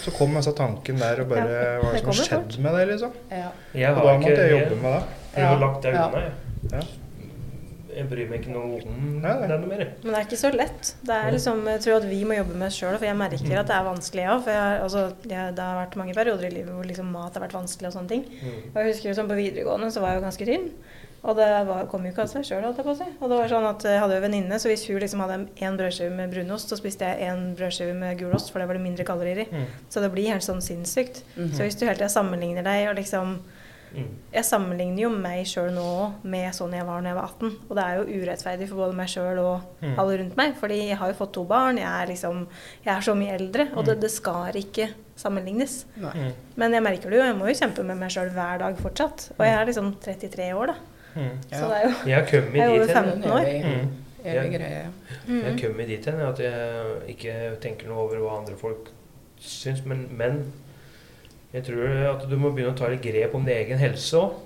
Så kom altså tanken der og bare Ja, Hva er det det som har skjedd med deg, liksom? Ja. Jeg Og da måtte jeg jobbe med det. jeg har lagt det Ja. unna, jeg. Ja. Jeg bryr meg ikke noe om det noe mer. Men det er ikke så lett. Det er liksom, jeg tror at vi må jobbe med oss sjøl, for jeg merker at det er vanskelig òg. For jeg, altså, jeg, det har vært mange perioder i livet hvor liksom mat har vært vanskelig og sånne ting. Mm. Og jeg husker sånn På videregående så var jeg jo ganske tynn. Og det var, kom jo ikke av seg sjøl, holdt jeg på å si. Og det var sånn at jeg hadde jo venninne, så hvis hun liksom hadde én brødskive med brunost, så spiste jeg én brødskive med gulost, for det var det mindre kalorier i. Mm. Så det blir helt sånn sinnssykt. Mhm. Så hvis du hele tida sammenligner deg og liksom Mm. Jeg sammenligner jo meg sjøl nå med sånn jeg var da jeg var 18. Og det er jo urettferdig for både meg sjøl og Mm. alle rundt meg. Fordi jeg har jo fått to barn, jeg er liksom Jeg er så mye eldre, og det, det skal ikke sammenlignes. Nei. Mm. Men jeg merker det jo, jeg må jo kjempe med meg sjøl hver dag fortsatt. Og jeg er liksom 33 år, da. Mm. Så det er jo Jeg har kommet Jeg er over dit hen. 15 år. Evig, Mm. greie. Jeg har mm. kommet dit hen at jeg ikke tenker noe over hva andre folk syns. Men, men jeg tror at du må begynne å ta litt grep om din egen helse òg.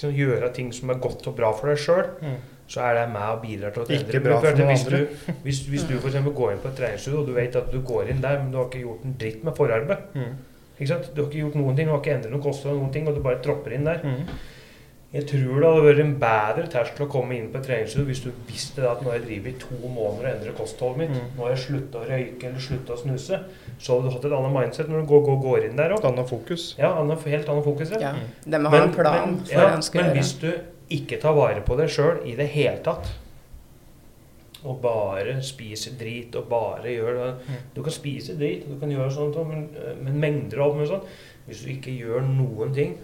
Gjøre ting som er godt og bra for deg sjøl. Mm. Så er det med og bidrar til å Ikke bra for hvis. Du, hvis, hvis du eksempel går inn på et treningsstudio, og du vet at du går inn der, men du har ikke gjort en dritt med forarbeid. Mm. Du har ikke gjort noen ting, du har ikke endret noen kosthold, noen ting, og du bare tropper inn der. Mm. Jeg tror det hadde vært en bedre terskel å komme inn på et treningsstudio hvis du visste at nå har jeg drevet i to måneder og endret kostholdet mitt. Mm. Nå har jeg slutta å røyke eller slutta å snuse. Så hadde du hatt et annet mindset når du går, går, går inn der Et òg. annet fokus. Ja, annet, helt annet fokus. Ja. De må ha en plan men, for ja, men gjøre. hvis du ikke tar vare på deg sjøl i det hele tatt, og bare spiser drit og bare gjør det Mm. Du kan spise drit, du kan gjøre sånt, men, men mengder og alt mulig sånn Hvis du ikke gjør noen ting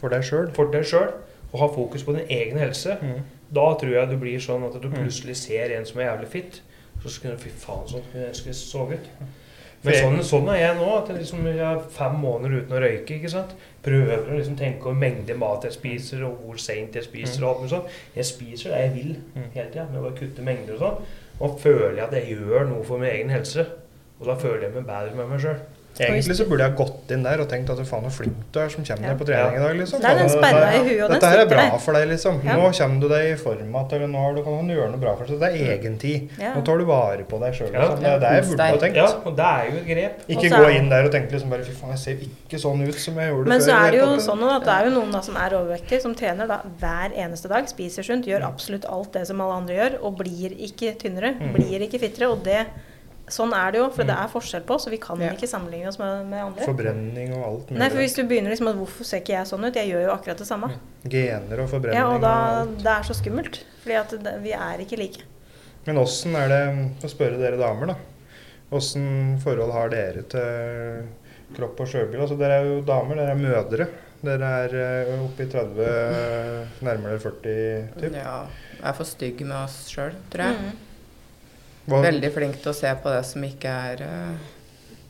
For deg sjøl. for deg sjøl, og har fokus på din egen helse, Mm. da tror jeg du blir sånn at du Mm. plutselig ser en som er jævlig fit. Så skulle du Fy faen, sånn skulle jeg ut. For Men sånn, sånn er jeg nå. At jeg, liksom, jeg har fem måneder uten å røyke. ikke sant? Prøver å liksom tenke over mengde mat jeg spiser, og hvor seint jeg spiser. Mm. og alt mulig sånt. Jeg spiser det jeg vil Mm. hele tida, med å bare kutte mengder og sånn. Og føler jeg at jeg gjør noe for min egen helse. Og da føler jeg meg bedre med meg sjøl. Egentlig så burde jeg gått inn der og tenkt at faen så flink du er som kommer Ja. deg på trening i dag. liksom. Det er den sperra i huet, og den Dette her er bra der. for deg, liksom. Ja. Nå kommer du deg i form igjen, eller nå har du, kan du gjøre noe bra for deg. Det er egen tid. Ja. Nå tar du vare på deg sjøl. Ja. Liksom. Det er det jeg burde ha tenkt. Ja, og det er jo et grep. Ikke Også, gå inn der og tenke liksom bare fy faen, jeg ser ikke sånn ut som jeg gjorde Men før. så er det jo sånn at det er jo noen da som er overvektige, som trener da hver eneste dag, spiser sunt, gjør absolutt alt det som alle andre gjør, og blir ikke tynnere, Mm. blir ikke fittere. Og det Sånn er det jo, for det Mm. er forskjell på oss, og vi kan Ja. ikke sammenligne oss med, med andre. Forbrenning og alt mulig. Nei, for hvis du begynner liksom at hvorfor ser ikke jeg sånn ut? Jeg gjør jo akkurat det samme. Gener og forbrenning. Ja, og da, alt. det er så skummelt. Fordi at det, vi er ikke like. Men åssen er det Å spørre dere damer, da. Åssen forhold har dere til kropp og sjølbil? Altså, dere er jo damer, dere er mødre. Dere er eh, oppe i 30, nærmere 40 typ. Ja, jeg er for stygg med oss sjøl, tror jeg. Mm. Hva, Veldig flink til å se på det som ikke er uh,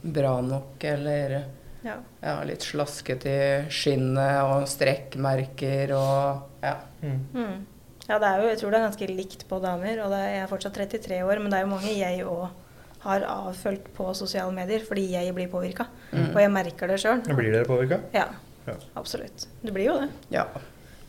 bra nok, eller Ja. ja, litt slasket i skinnet og strekkmerker og ja. mm. Mm. Ja, det er jo, jeg tror det er ganske likt på damer. Og det er, jeg er fortsatt 33 år, men det er jo mange jeg òg har avfølt på sosiale medier fordi jeg blir påvirka. Mm. Og jeg merker det sjøl. Blir dere påvirka? Ja, Ja. absolutt. Det blir jo det. ja.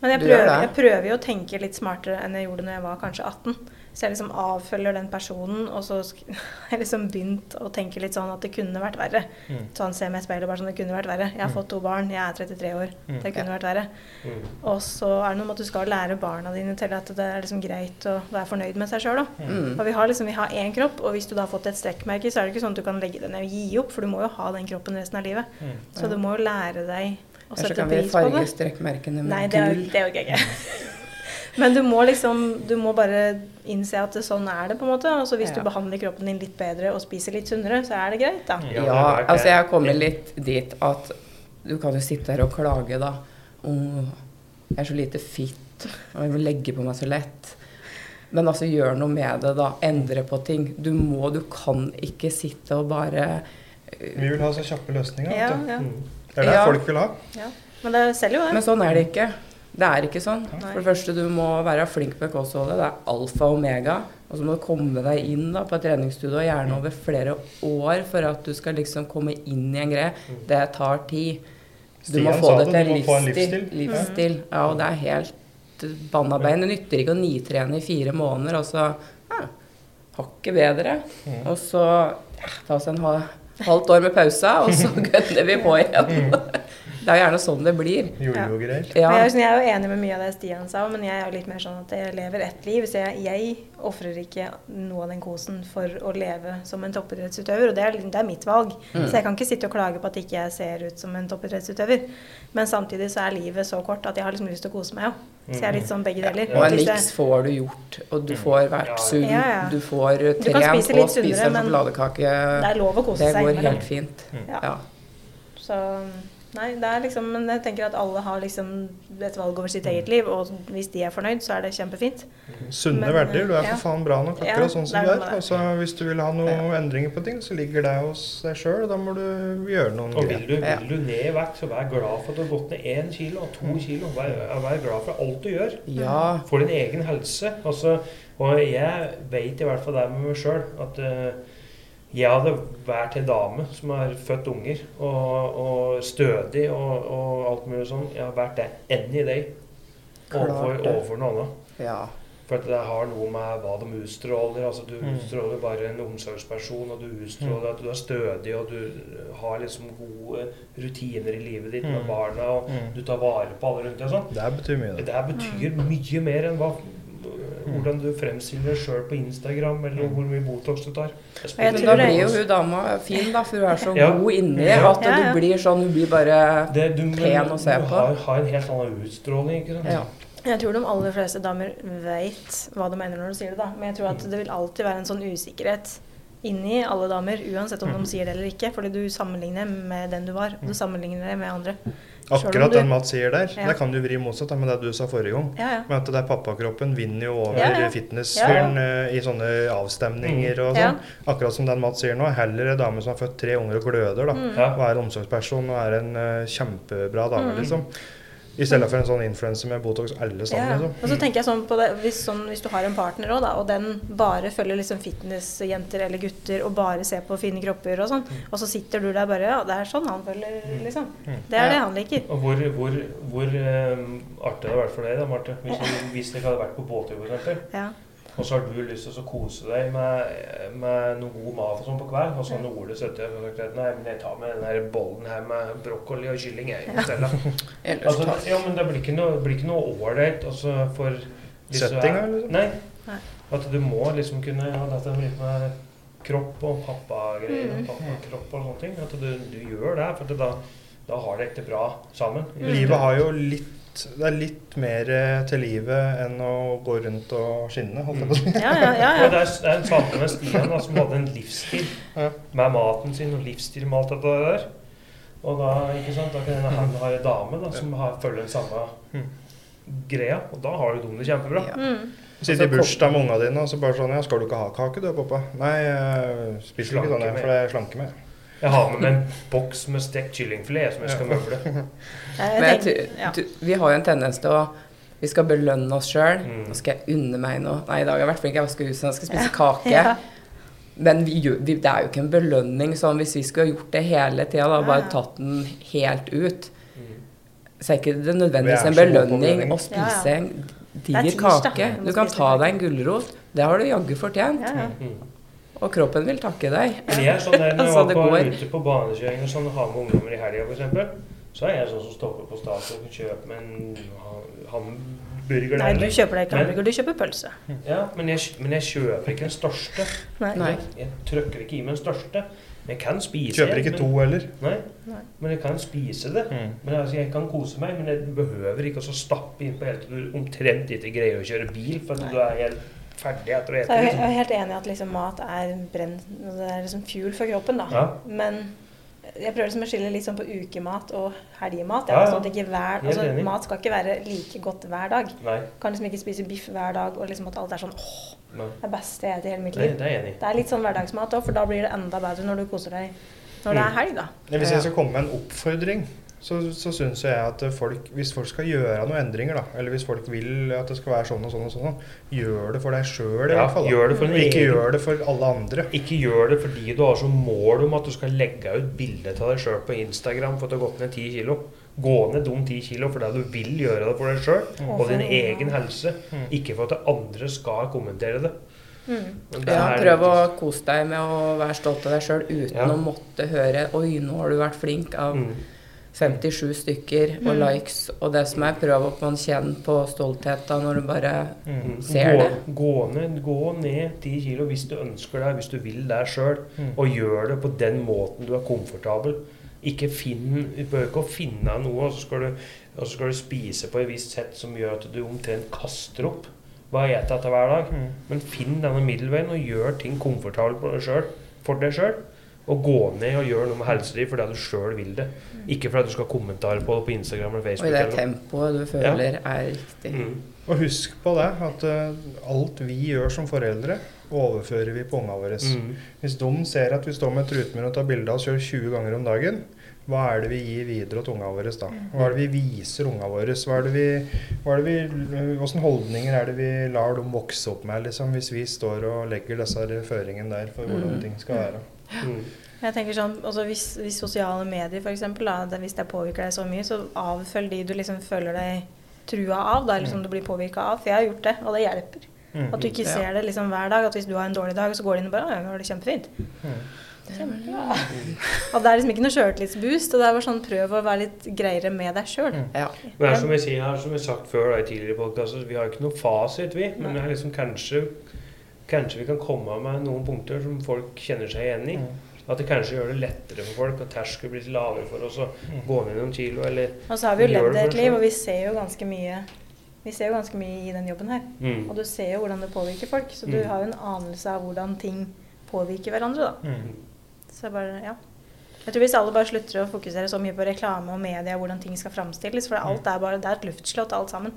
Men jeg prøver, det. jeg prøver jo å tenke litt smartere enn jeg gjorde når jeg var kanskje 18. Så jeg liksom avfølger den personen, og så har jeg liksom begynt å tenke litt sånn at det kunne vært verre. Mm. Sånn ser meg i speilet bare sånn, det kunne vært verre. Jeg har Mm. fått to barn, jeg er 33 år. Mm. Det kunne Ja. vært verre. Mm. Og så er det noe med at du skal lære barna dine til at det er liksom greit å være fornøyd med seg sjøl, da. Mm. Og vi har liksom, vi har én kropp, og hvis du da har fått et strekkmerke, så er det ikke sånn at du kan legge det ned og gi opp, for du må jo ha den kroppen resten av livet. Mm. Så du må jo lære deg å Eller så sette kan vi pris på det. farge strekkmerkene med Nei, det, er- jo det orker jeg ikke. Men du må liksom Du må bare innse at sånn er det, på en måte. Altså hvis Ja. du behandler kroppen din litt bedre og spiser litt sunnere, så er det greit, da. Ja, Ja, altså jeg har kommet litt dit at du kan jo sitte her og klage, da. Åh, jeg er så lite fitt, og jeg vil legge på meg så lett. Men altså, gjør noe med det, da. Endre på ting. Du må, du kan ikke sitte og bare Vi vil ha så kjappe løsninger. Ja, ja. Mm. Det er det Ja. folk vil ha. ja. Men det selger jo det. Men sånn er det ikke. Det er ikke sånn. Nei. For det første, du må være flink med kostholdet. Det er alfa og omega. Og så må du komme deg inn da, på et treningsstudio, gjerne over flere år, for at du skal liksom komme inn i en greie. Det tar tid. Du må få det til en livsstil. livsstil. Ja, og det er helt banna bein. Det nytter ikke å nitrene i fire måneder, og så ja, hakket bedre. Mm. Og så ja, ta oss en halvt år med pause, og så gønner vi på igjen. Det er gjerne sånn det blir. Jojo-greier. Ja. Jeg, er jo sånn- jeg er jo enig med mye av det Stian sa, men jeg er jo litt mer sånn at jeg lever ett liv. Så jeg, jeg ofrer ikke noe av den kosen for å leve som en toppidrettsutøver. Og det er, det er mitt valg. Mm. Så jeg kan ikke sitte og klage på at ikke jeg ser ut som en toppidrettsutøver. Men samtidig så er livet så kort at jeg har liksom lyst til å kose meg òg. Så jeg er litt sånn begge deler. Og en miks får du gjort, og du får vært sunn, Ja, ja. du får trent spise og spise en men sjokoladekake. Det er lov å kose seg. Det går helt fint. Ja. Ja. Så nei, det er liksom Men jeg tenker at alle har liksom et valg over sitt eget liv, og hvis de er fornøyd, så er det kjempefint. Sunne Men, verdier. Du er ja. for faen bra nok Ja, akkurat sånn som du er. Altså, hvis du vil ha noen endringer på ting, så ligger det hos deg sjøl, og da må du gjøre noen Og vil du, Ja. vil du ned i vekt, så vær glad for at du har gått ned én kilo og to kilo. Vær, vær glad for alt du gjør. ja. For din egen helse. Altså, og jeg vet i hvert fall det med meg sjøl at eh, jeg hadde vært ei dame som har født unger, og, og stødig og, og alt mulig sånn. Jeg har vært det any day overfor, overfor noen annet. ja. For at det har noe med hva de utstråler. altså Du Mm. utstråler bare en omsorgsperson, og du utstråler at du er stødig, og du har liksom gode rutiner i livet ditt med Mm. barna, og Mm. du tar vare på alle rundt deg. sånn. Det betyr mye. Det betyr mye mer enn hva, hvordan du fremstiller deg sjøl på Instagram, eller hvor mye Botox du tar. Jeg, jeg tror det- blir jo hun dama fin, da, for hun er så Ja. god inni Ja. at Ja, ja. du blir sånn Hun blir bare det, du, Pen å se du på. har, har en helt annen utstråling. ikke sant? Ja. Jeg tror de aller fleste damer veit hva de mener når de sier det, da. Men jeg tror at det vil alltid være en sånn usikkerhet inni alle damer, uansett om de sier det eller ikke. Fordi du sammenligner med den du var. og Du sammenligner det med andre. Akkurat du- den Mats sier der, Ja. det kan du vri motsatt av med det du sa forrige gang. Ja, ja. Men at det er pappakroppen vinner jo over Ja, ja. fitnessfyren eh, i sånne avstemninger og Ja. sånn. Akkurat som den Mats sier nå. Heller en dame som har født tre unger og gløder, da. Mm. Ja. Og er omsorgsperson og er en uh, kjempebra dame, Mm. liksom. I stedet for en sånn influenser med Botox alle sammen. Ja. Liksom. Og så tenker jeg sånn på det, hvis, sånn, hvis du har en partner også, da, og den bare følger liksom fitnessjenter eller gutter og bare ser på fine kropper og sånn, og så sitter du der bare Ja, det er sånn han følger, liksom. Det er det han liker. Og hvor, hvor, hvor um, artig det hadde vært for deg da, Marte, hvis, ja. hvis dere hadde vært på båttur f.eks. Ja. Og så har du lyst til å kose deg med, med noe god mat og sånn på kveld. Og så har Ole sittet og sagt at nei, men jeg tar med den her bollen her med brokkoli og kylling. jeg. Ellers Altså, ja, men det blir ikke noe ålreit altså, for Settinga, liksom? Nei. Nei. At du må liksom kunne ha dette litt med kropp og pappagreier og Mm. pappakropp og sånne ting. At du, du gjør det, for da, da har det ikke bra sammen. Livet har jo litt Det er litt mer eh, til livet enn å gå rundt og skinne. Holdt jeg på å. Ja, ja, ja. Ja. det er, det er en samme med Stian, da, som hadde en livsstil Ja. med maten sin og livsstil med alt det der. Og da, ikke sant, da kan hende han ha en dame da, som har, følger den samme Mm. greia, og da har du det kjempebra. Ja. Mm. Sitter i bursdag med ungene dine og så bare sånn Ja, skal du ikke ha kake du, pappa? Nei, jeg spiser ikke sånn, for det er meg. med. Jeg har med meg en boks med stekt kyllingfilet som jeg skal møble. Men jeg, ja. du, vi har jo en tendens til å Vi skal belønne oss sjøl. Mm. Nå skal jeg unne meg noe. Nei, i dag har jeg vært flink, jeg vasker huset, jeg skal spise kake. Ja. Men vi, vi, det er jo ikke en belønning sånn hvis vi skulle gjort det hele tida, da, bare tatt den helt ut. Mm. Så er ikke det Vi nødvendigvis en belønning å spise en diger er kake. Du kan ta deg en gulrot. Det har du jaggu fortjent. Mm. Og kroppen vil takke deg. Men jeg er sånn der, når jeg var på, går. ute på banekjøring og sånn, har med ungdommer i helga f.eks., så er jeg sånn som stopper på Statoil og kjøper meg en hamburger Nei, du kjøper deg ikke Men- hamburger, du kjøper pølse. Ja, men jeg, men jeg kjøper ikke den største. Nei. Nei. Jeg trykker ikke i meg den største. Men jeg kan spise Kjøper ikke men- to heller. Nei, Nei. men jeg kan spise det. Men altså, Jeg kan kose meg, men jeg behøver ikke å stappe inn på hele til du omtrent ikke greier å kjøre bil, for at du er helt ferdig etter å ete. jeg er Liksom. jeg er helt enig i at liksom mat er brenn, det er liksom fuel for kroppen. da. Ja. Men jeg prøver liksom å skille litt sånn på ukemat og helgemat. Ja, ja. Sånn hver, altså, mat skal ikke være like godt hver dag. Nei, Kan liksom ikke spise biff hver dag og liksom at alt er sånn åh, nei. det er beste jeg spiser i hele mitt Det, liv. det er enig. Det er litt sånn hverdagsmat òg, for da blir det enda bedre når du koser deg når det er Mm. helg, da. Hvis jeg skal komme med en oppfordring, så, så syns jeg at folk, hvis folk skal gjøre noen endringer, da, eller hvis folk vil at det skal være sånn og sånn, og sånn, gjør det for deg sjøl i Ja, hvert fall. gjør det for ikke gjør det for alle andre. Ikke gjør det fordi du har som mål om at du skal legge ut bilde av deg sjøl på Instagram for at du har gått ned 10 kilo. Gå ned de 10 kilo fordi du vil gjøre det for deg sjøl og din egen helse. Mm. Ikke for at andre skal kommentere det. Mm. Ja, prøv å kose deg med å være stolt av deg sjøl uten Ja. å måtte høre 'oi, nå har du vært flink' av Mm. 57 stykker og Mm. likes. Og det som er, prøv å man kjenne på stoltheten når du bare Mm. Ser gå, det. Gå ned, gå ned 10 kilo hvis du ønsker det, hvis du vil det sjøl. Mm. Og gjør det på den måten du er komfortabel. Ikke finn, Du behøver ikke å finne noe, og så skal du, og så skal du spise på et visst sett som gjør at du omtrent kaster opp hva spiser etter hver dag. Mm. Men finn denne middelveien og gjør ting komfortabelt for deg sjøl. Og gå ned og gjøre noe med helsa di fordi du sjøl vil det. Ikke fordi du skal kommentere på det på Instagram eller Facebook. Og i det tempoet du føler er riktig. Mm. Og husk på det, at uh, alt vi gjør som foreldre, overfører vi på ungene våre. Mm. Hvis de ser at vi står med trutmunn og tar bilde av oss sjøl 20 ganger om dagen, hva er det vi gir videre til ungene våre da? Hva er det vi viser ungene våre? Hva er det vi, hva er det vi, Hvilke holdninger er det vi lar dem vokse opp med, liksom, hvis vi står og legger disse føringene der for hvordan Mm. ting skal være? Mm. Jeg tenker sånn, altså hvis, hvis sosiale medier for eksempel, da, hvis det påvirker deg så mye, så avfølg de du liksom føler deg trua av, da, liksom som du blir påvirka av. For jeg har gjort det, og det hjelper. Mm. At du ikke ser det liksom hver dag. At hvis du har en dårlig dag, så går du inn og bare «Å, jeg har det kjempefint. Kjempebra. Og det er liksom ikke noe sjøltillitsboost. Og det er bare sånn prøv å være litt greiere med deg sjøl. Mm. Ja. Men det er som vi sier her, som vi har sagt før da, i tidligere podkaster, vi har ikke noe fasit, vi. Men det er liksom kanskje Kanskje vi kan komme med noen punkter som folk kjenner seg igjen i. Mm. At det kanskje gjør det lettere for folk, og terskelen blir lavere for oss å gå ned noen kilo, eller Og så har vi jo levd et liv, og vi ser jo ganske mye vi ser jo ganske mye i den jobben her. mm. Og du ser jo hvordan det påvirker folk. Så du Mm. har jo en anelse av hvordan ting påvirker hverandre, da. Mm. Så bare, ja. Jeg tror Hvis alle bare slutter å fokusere så mye på reklame og media, hvordan ting skal framstilles For alt er bare, det er et luftslott, alt sammen.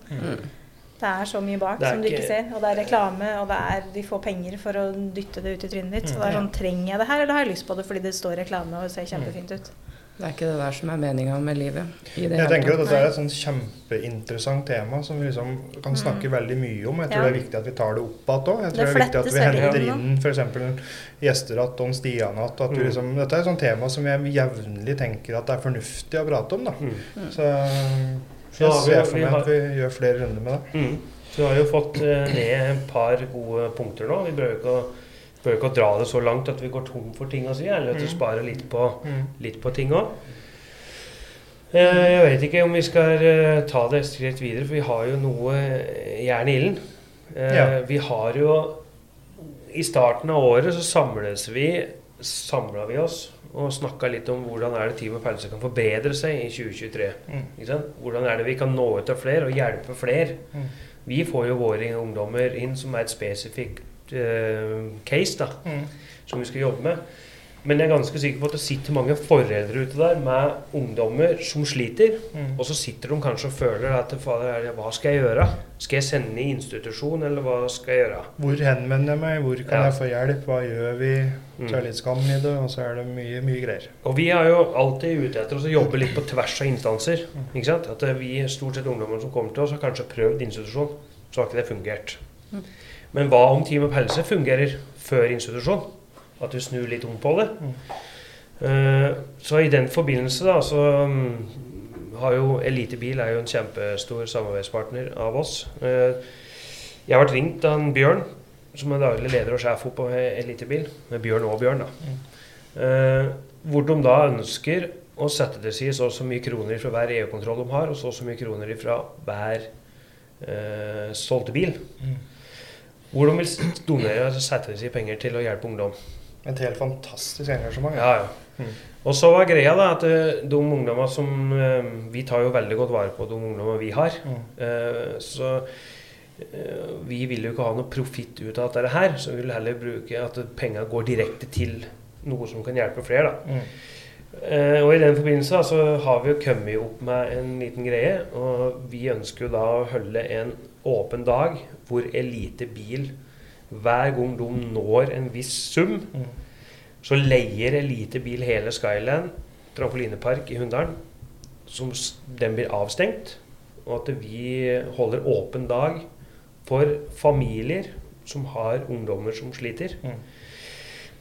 Mm. Det er så mye bak som du ikke ikke- ser. Og det er reklame, og det er, de får penger for å dytte det ut i trynet ditt. Så det er sånn, Trenger jeg det her, eller har jeg lyst på det fordi det står reklame og ser kjempefint ut? Det er ikke det der som er meninga med livet. i det Jeg tenker at det dette er et sånn kjempeinteressant tema som vi liksom kan snakke veldig mye om. Jeg tror Ja. det er viktig at vi tar det opp igjen òg. Jeg tror Det det er viktig at vi henter inn, f.eks. gjester igjen, Don Stian igjen. Mm. liksom, dette er et sånt tema som jeg jevnlig tenker at det er fornuftig å prate om. da. Mm. Så Så har ser for meg at vi gjør flere runder med det. Mm. Så vi har jo fått eh, ned et par gode punkter nå. Vi bør ikke, å, behøver ikke å dra det så langt at vi går tom for ting å si, eller at vi Mm. sparer litt på, litt på ting òg. Jeg vet ikke om vi skal eh, ta det et skritt videre, for vi har jo noe eh, jern i ilden. Eh, Vi har jo I starten av året så samles vi samla vi oss og snakka litt om hvordan er det Team og Pelse kan forbedre seg i 2023. Mm. Hvordan er det vi kan nå ut til flere og hjelpe flere? Mm. Vi får jo våre ungdommer inn som er et spesifikt uh, case da, Mm. som vi skal jobbe med. Men jeg er ganske sikker på at det sitter mange foreldre ute der med ungdommer som sliter. Mm. Og så sitter de kanskje og føler at er hva skal jeg gjøre? Skal jeg sende i institusjon, eller hva skal jeg gjøre? Hvor henvender jeg meg? Hvor kan Ja. jeg få hjelp? Hva gjør vi? Mm. Litt skam i det, og så er det mye, mye greier. Og vi er jo alltid ute etter å jobbe litt på tvers av instanser. Ikke sant? At eh, vi, stort sett ungdommene som kommer til oss, har kanskje prøvd institusjon, så har ikke det fungert. Mm. Men hva om Team Opp Helse fungerer før institusjon? At du snur litt om på det. Eh, så i den forbindelse da, så mm, har jo Elitebil er jo en kjempestor samarbeidspartner av oss. Eh, jeg har vært ringt av en Bjørn, som er daglig leder og sjef på Elitebil. Med Bjørn og Bjørn, da. Eh, hvor de da ønsker å sette til side så og så mye kroner fra hver EU-kontroll de har, og så og så mye kroner fra hver solgte bil. Mm. Hvor de vil donere altså sette til side penger til å hjelpe ungdom. Et helt fantastisk engasjement. Ja, ja. Mm. Og så var greia da at eh, de ungdommer som eh, Vi tar jo veldig godt vare på de ungdommer vi har. Mm. Eh, så eh, vi vil jo ikke ha noe profitt ut av dette her, så vi vil heller bruke at penga går direkte til noe som kan hjelpe flere. da. Mm. Eh, og i den forbindelse så har vi jo kommet opp med en liten greie. Og vi ønsker jo da å holde en åpen dag hvor Elite Bil hver gang de når en viss sum, så leier Elite Bil hele Skyland trampolinepark i Hunndalen. Som den blir avstengt. Og at vi holder åpen dag for familier som har ungdommer som sliter. Mm.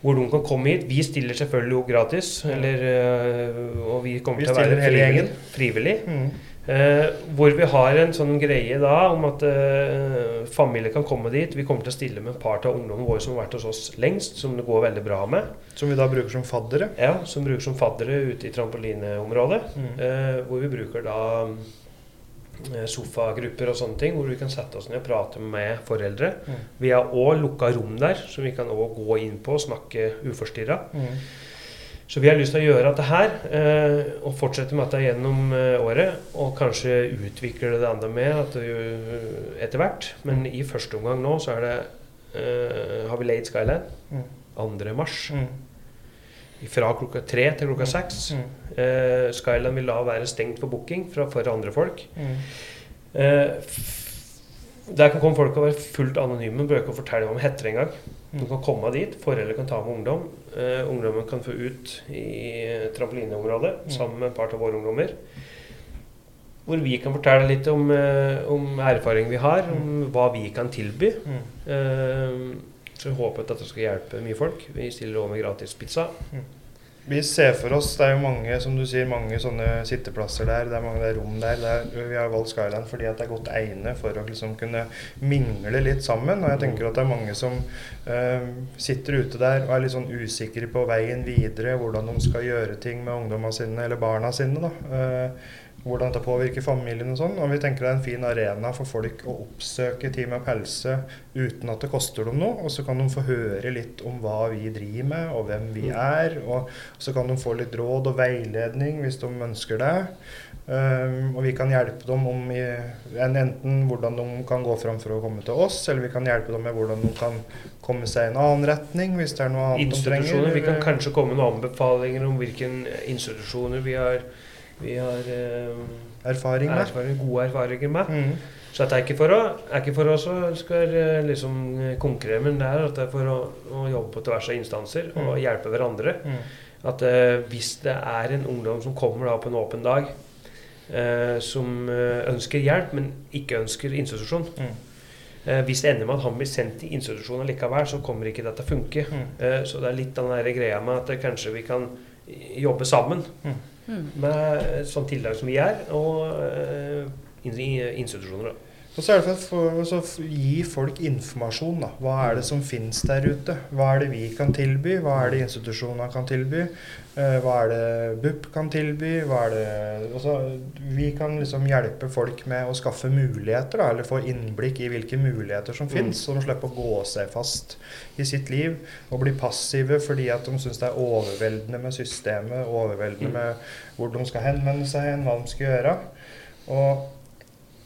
Hvor de kan komme hit. Vi stiller selvfølgelig jo gratis. Eller, øh, og vi kommer Vi til å være hele gjengen. frivillig. Mm. Eh, hvor vi har en sånn greie da om at eh, familier kan komme dit. Vi kommer til å stille med et par av ungdommene våre som har vært hos oss lengst, som det går veldig bra med. Som vi da bruker som faddere. Ja, Som bruker som faddere ute i trampolineområdet. Mm. Eh, hvor vi bruker da eh, sofagrupper og sånne ting, hvor vi kan sette oss ned og prate med foreldre. Mm. Vi har òg lukka rom der, som vi kan òg gå inn på og snakke uforstyrra. Mm. Så vi har lyst til å gjøre dette her, eh, og fortsette med dette gjennom eh, året. Og kanskje utvikle det enda mer at etter hvert. Men i første omgang nå så er det eh, har vi Late Skyland Mm. 2. mars. Mm. Fra klokka tre til klokka seks. Mm. Eh, Skyland vil da være stengt for booking fra for andre folk. Mm. Eh, der kan komme folk og være fullt anonyme. Bør ikke fortelle hva de heter engang. Mm. kan komme dit. Foreldre kan ta med ungdom. Eh, ungdommen kan få ut i eh, trampolineområdet Mm. sammen med et par av våre ungdommer. Hvor vi kan fortelle litt om, eh, om erfaring vi har, om hva vi kan tilby. Mm. Eh, så jeg håper at dette skal hjelpe mye folk. Vi stiller over med gratis pizza. Vi ser for oss, det er jo mange som du sier, mange sånne sitteplasser der. Det er mange det rom der. Er, vi har valgt Skyland fordi at det er godt egnet for å liksom kunne mingle litt sammen. Og jeg tenker at det er mange som øh, sitter ute der og er litt sånn usikre på veien videre. Hvordan de skal gjøre ting med ungdommene sine eller barna sine. da. Eh, hvordan dette påvirker familien og sånn. Og vi tenker det er en fin arena for folk å oppsøke Team Up Helse uten at det koster dem noe. Og så kan de få høre litt om hva vi driver med, og hvem vi er. Og så kan de få litt råd og veiledning hvis de ønsker det. Um, og vi kan hjelpe dem om i, enten hvordan de kan gå fram for å komme til oss, eller vi kan hjelpe dem med hvordan de kan komme seg i en annen retning hvis det er noe annet de trenger. Vi kan kanskje komme med noen anbefalinger om hvilke institusjoner vi har, vi har eh, erfaring med. erfaring, gode erfaringer med. Mm. Så det er ikke for å, er ikke for å skal eh, liksom konkurrere, men det er at det er for å, å jobbe på tvers av instanser og Mm. hjelpe hverandre. Mm. At eh, hvis det er en ungdom som kommer da på en åpen dag, eh, som eh, ønsker hjelp, men ikke ønsker institusjon Mm. eh, Hvis det ender med at han blir sendt til institusjon likevel, så kommer ikke dette til å funke. Mm. Eh, så det er litt den der greia med at eh, kanskje vi kan jobbe sammen Mm. med sånn sånt tiltak som vi gjør, og uh, institusjoner. da. Og så er det for, å gi folk informasjon. da. Hva er det som finnes der ute? Hva er det vi kan tilby? Hva er det institusjonene kan tilby? Eh, hva er det BUP kan tilby? Hva er det, altså, vi kan liksom hjelpe folk med å skaffe muligheter, da, eller få innblikk i hvilke muligheter som finnes, så de slipper å gå seg fast i sitt liv og bli passive fordi at de syns det er overveldende med systemet, overveldende med hvor de skal henvende seg, hva de skal gjøre. Og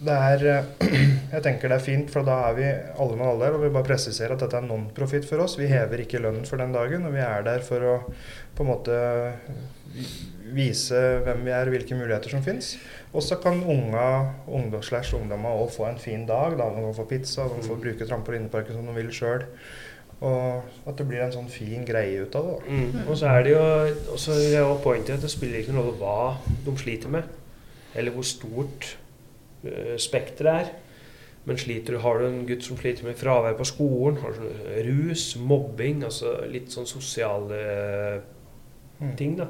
det er eh, Jeg tenker det er fint, for da er vi alle med alle. Og vi bare presiserer at dette er non-profit for oss. Vi hever ikke lønnen for den dagen. Og vi er der for å på en måte vise hvem vi er, og hvilke muligheter som fins. Og så kan unga, ungdom slash ungdommer òg få en fin dag. da De kan få pizza, de får bruke trampolineparken som de vil sjøl. Og at det blir en sånn fin greie ut av det. Mm. Og så er det jo og så det jo pointet at det spiller ikke noen rolle hva de sliter med, eller hvor stort spekteret er. Men sliter, har du en gutt som sliter med fravær på skolen, har du sånn rus, mobbing, altså litt sånn sosiale Mm. ting, da.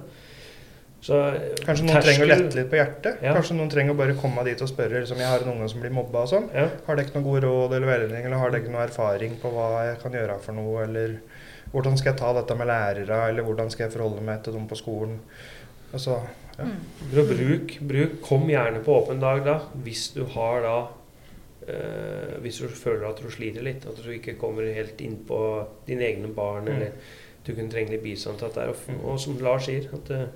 Så eh, Kanskje noen trenger å lette litt på hjertet. Ja. Kanskje noen trenger å bare komme dit og spørre liksom, jeg har en unge som blir mobba og sånn. Ja. Har dere noen god råd eller veiledning, eller har dere noe erfaring på hva jeg kan gjøre for noe, eller hvordan skal jeg ta dette med lærere, eller hvordan skal jeg forholde meg til dem på skolen? Altså, ja. Bruk, bruk, kom gjerne på åpen dag da, hvis du har da eh, Hvis du føler at du sliter litt, at du ikke kommer helt inn på dine egne barn, Mm. eller du kunne trenge litt bistand til dette. Og, og som Lars sier, at uh,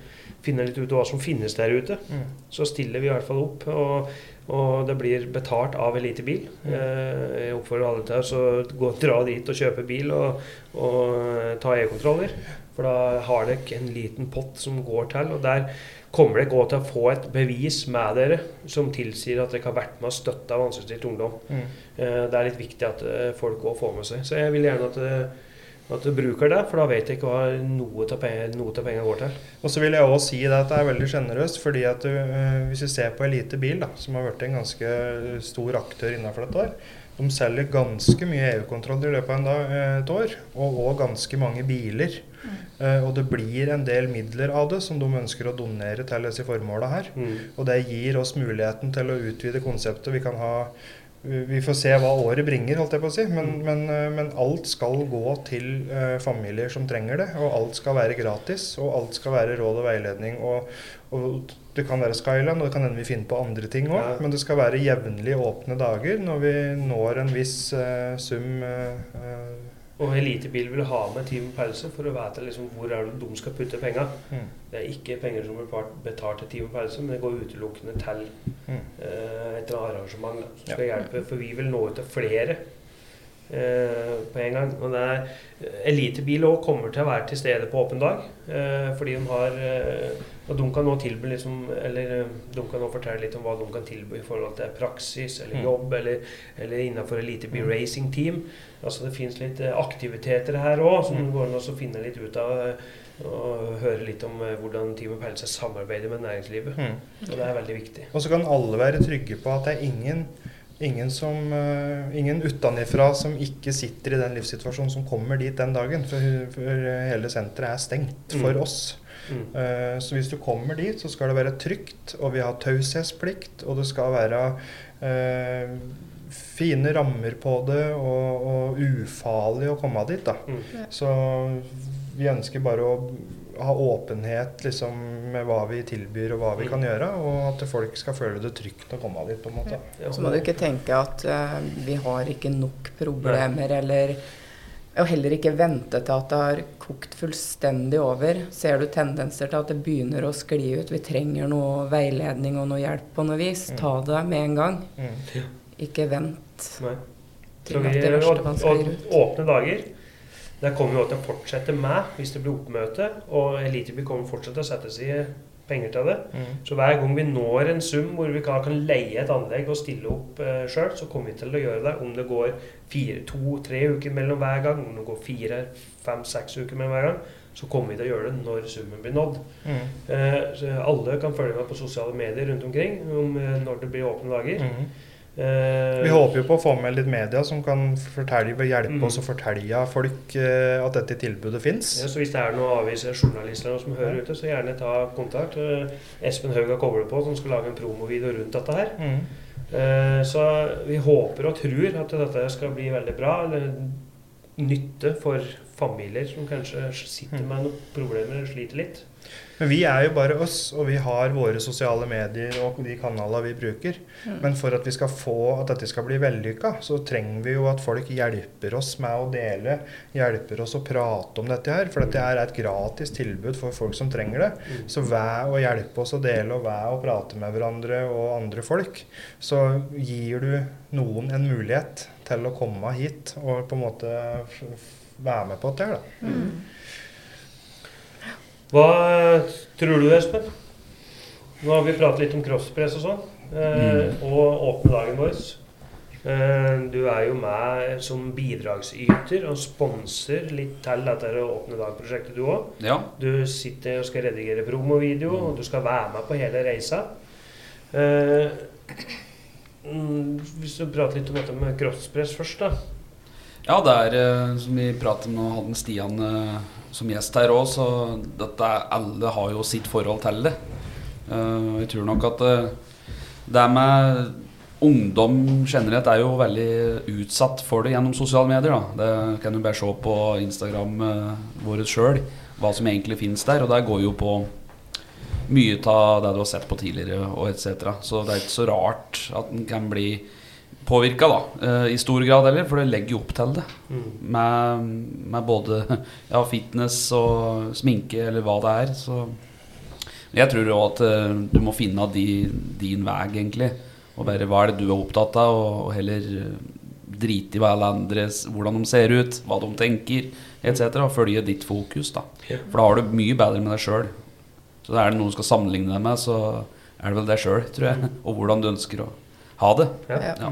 finne litt ut hva som finnes der ute. Mm. Så stiller vi i hvert fall opp. Og, og det blir betalt av Elitebil. Mm. Eh, jeg oppfordrer alle til å så gå dra dit og kjøpe bil og, og ta e-kontroller. For da har dere en liten pott som går til, og der kommer dere også til å få et bevis med dere som tilsier at dere har vært med og støtta vanskeligstilt ungdom. Mm. Eh, det er litt viktig at eh, folk òg får med seg. Så jeg vil gjerne at, eh, at du bruker det, for da vet jeg ikke hva noe av pengene, går til. Og så vil jeg også si det at det er veldig sjenerøst, fordi at du, hvis vi ser på Elite Bil, da, som har blitt en ganske stor aktør innenfor dette her, de selger ganske mye EU-kontroll i løpet av en dag, eh, et år, og òg ganske mange biler. Eh, og det blir en del midler av det som de ønsker å donere til disse formåla her. Mm. Og det gir oss muligheten til å utvide konseptet. Vi kan ha vi får se hva året bringer, holdt jeg på å si. Men, men, eh, men alt skal gå til eh, familier som trenger det. Og alt skal være gratis. Og alt skal være råd og veiledning. Og, og det kan være Skyland, og det kan hende vi finner på andre ting òg. Ja. Men det skal være jevnlig åpne dager når vi når en viss uh, sum eh, Og Elitebil vil ha med time Pause for å vite liksom hvor er det de skal putte penger. mm, Det er ikke penger som blir betalt- til time Pause, men det går utelukkende til mm. eh, et arrangement da, som Ja. skal hjelpe. For vi vil nå ut til flere eh, på en gang. Og det er, Elitebil òg kommer til å være til stede på åpen dag. Eh, fordi de har eh, Og de kan nå tilby liksom Eller eh, de kan nå fortelle litt om hva de kan tilby i forhold til praksis eller Mm. jobb, eller, eller innenfor Elitebil Mm. Racing Team. Altså Det fins litt eh, aktiviteter her òg som Mm. går an å finne litt ut av. eh, Og høre litt om hvordan Team Pelse samarbeider med næringslivet. Mm. Og det er veldig viktig. Og så kan alle være trygge på at det er ingen, ingen, som, uh, ingen utenifra som ikke sitter i den livssituasjonen som kommer dit den dagen. For, for hele senteret er stengt for Mm. oss. Mm. Eh, så hvis du kommer dit, så skal det være trygt, og vi har taushetsplikt, og det skal være eh, fine rammer på det, og, og ufarlig å komme dit. da. Mm. Så vi ønsker bare å ha åpenhet liksom, med hva vi tilbyr og hva vi Mm. kan gjøre, og at folk skal føle det trygt å komme dit. på en måte. Ja, Så må du ikke tenke at uh, vi har ikke nok problemer, eller og heller ikke vente til at det har kokt fullstendig over. Ser du tendenser til at det begynner å skli ut, vi trenger noe veiledning og noe hjelp på noe vis, Mm. ta det med en gang. Mm. Ikke vent Nei. til Så at vi, det verste og, kan og ut. åpne dager. Der kommer vi til å fortsette med hvis det blir oppmøte. Og Elitebil kommer fortsatt til å sette seg penger til det. Mm. Så hver gang vi når en sum hvor vi kan, leie et anlegg og stille opp eh, sjøl, så kommer vi til å gjøre det. Om det går to-tre uker mellom hver gang, om det går fire, fem, seks uker mellom hver gang, så kommer vi til å gjøre det når summen blir nådd. Mm. Eh, alle kan følge med på sosiale medier rundt omkring om eh, når det blir åpne dager. Mm. Eh, Vi håper jo på å få med litt media som kan fortelle, hjelpe Mm. oss å fortelle folk eh, at dette tilbudet fins. Ja, så Hvis det er noen aviser journalister som hører ute, så gjerne ta kontakt. Eh, Espen Haug har koblet på, som skal lage en promovideo rundt dette her. Mm. Så vi håper og tror at dette skal bli veldig bra. Eller nytte for familier som kanskje sitter Mm. med noen problemer eller sliter litt. Men vi er jo bare oss, og vi har våre sosiale medier og de kanalene vi bruker. Mm. Men for at vi skal få at dette skal bli vellykka, så trenger vi jo at folk hjelper oss med å dele, hjelper oss å prate om dette her. For dette er et gratis tilbud for folk som trenger det. Mm. Så vær å hjelpe oss å dele og vær å prate med hverandre og andre folk, så gir du noen en mulighet til å komme hit og på en måte være med på dette her, da. Mm. Hva tror du, Espen? Nå har vi pratet litt om crosspress og sånn, eh, og åpne dagen vår. Eh, du er jo med som bidragsyter og sponser litt til dette Åpne dag-prosjektet, du òg. Ja. Du sitter og skal redigere promovideo, og du skal være med på hele reisa. Eh, mm, hvis du prater litt om dette med crosspress først, da. Ja, det er eh, som vi pratet om, nå hadde Stian eh, som gjest her òg, så dette alle har jo sitt forhold til det. Uh, jeg tror nok at uh, det med ungdom generelt er jo veldig utsatt for det gjennom sosiale medier. Da. Det kan du bare se på Instagram uh, vårt sjøl, hva som egentlig finnes der. Og det går jo på mye av det du har sett på tidligere og etc. Så det er ikke så rart at en kan bli påvirka, da. eh, I stor grad heller, for det legger jo opp til det. Mm. Med, med både ja, fitness og sminke, eller hva det er. Så jeg tror òg at eh, du må finne de, din vei, egentlig. Og bare hva er det du er opptatt av, og, heller eh, drite i hva alle andre hvordan de ser ut, hva de tenker, etc. Og følge ditt fokus, da. For da har du mye bedre med deg sjøl. Så er det noe du skal sammenligne deg med, så er det vel deg sjøl, tror jeg. Og hvordan du ønsker å ha det. Ja.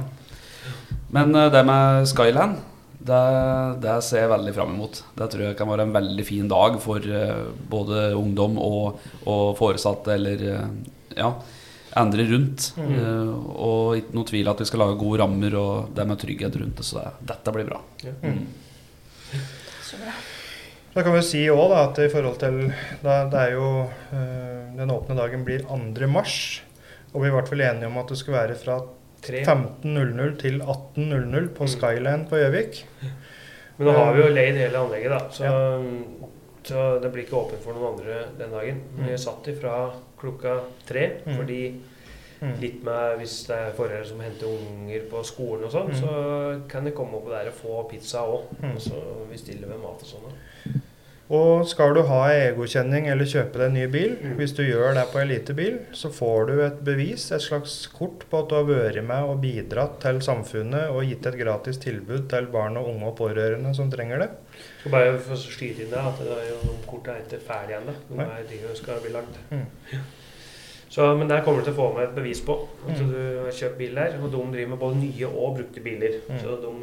Men uh, det med Skyland, det, det ser jeg veldig fram imot. Det tror jeg kan være en veldig fin dag for uh, både ungdom og, og foresatte eller uh, ja, andre rundt. Mm. Og ikke noe tvil at vi skal lage gode rammer og det med trygghet rundt det. Så det, dette blir bra. Ja. Mm. Da kan vi si også da, at i forhold til da, Det er jo øh, Den åpne dagen blir 2. mars. Og vi ble vel enige om at det skulle være fra 15.00 til 18.00 på Mm. Skyland på Gjøvik. Men nå har vi jo leid hele anlegget, da. Så, så det blir ikke åpent for noen andre den dagen. Men vi er satt ifra klokka tre. Mm. Fordi Mm. litt med hvis det er foreldre som henter unger på skolen og sånn, Mm. så kan de komme opp der og få pizza òg. Mm. Og så vi stiller med mat og sånn. Og skal du ha egokjenning eller kjøpe deg en ny bil, Mm. hvis du gjør det på elitebil, så får du et bevis, et slags kort på at du har vært med og bidratt til samfunnet og gitt et gratis tilbud til barn og unge og pårørende som trenger det. Så bare for å skyte inn det, at det er jo, de kortene er ikke ferdige ennå. De er er de skal bli lagt. Mm. Så, men der kommer du til å få med et bevis på at Mm. du har kjøpt bil der. Og de driver med både nye og brukte biler. Mm. Så de,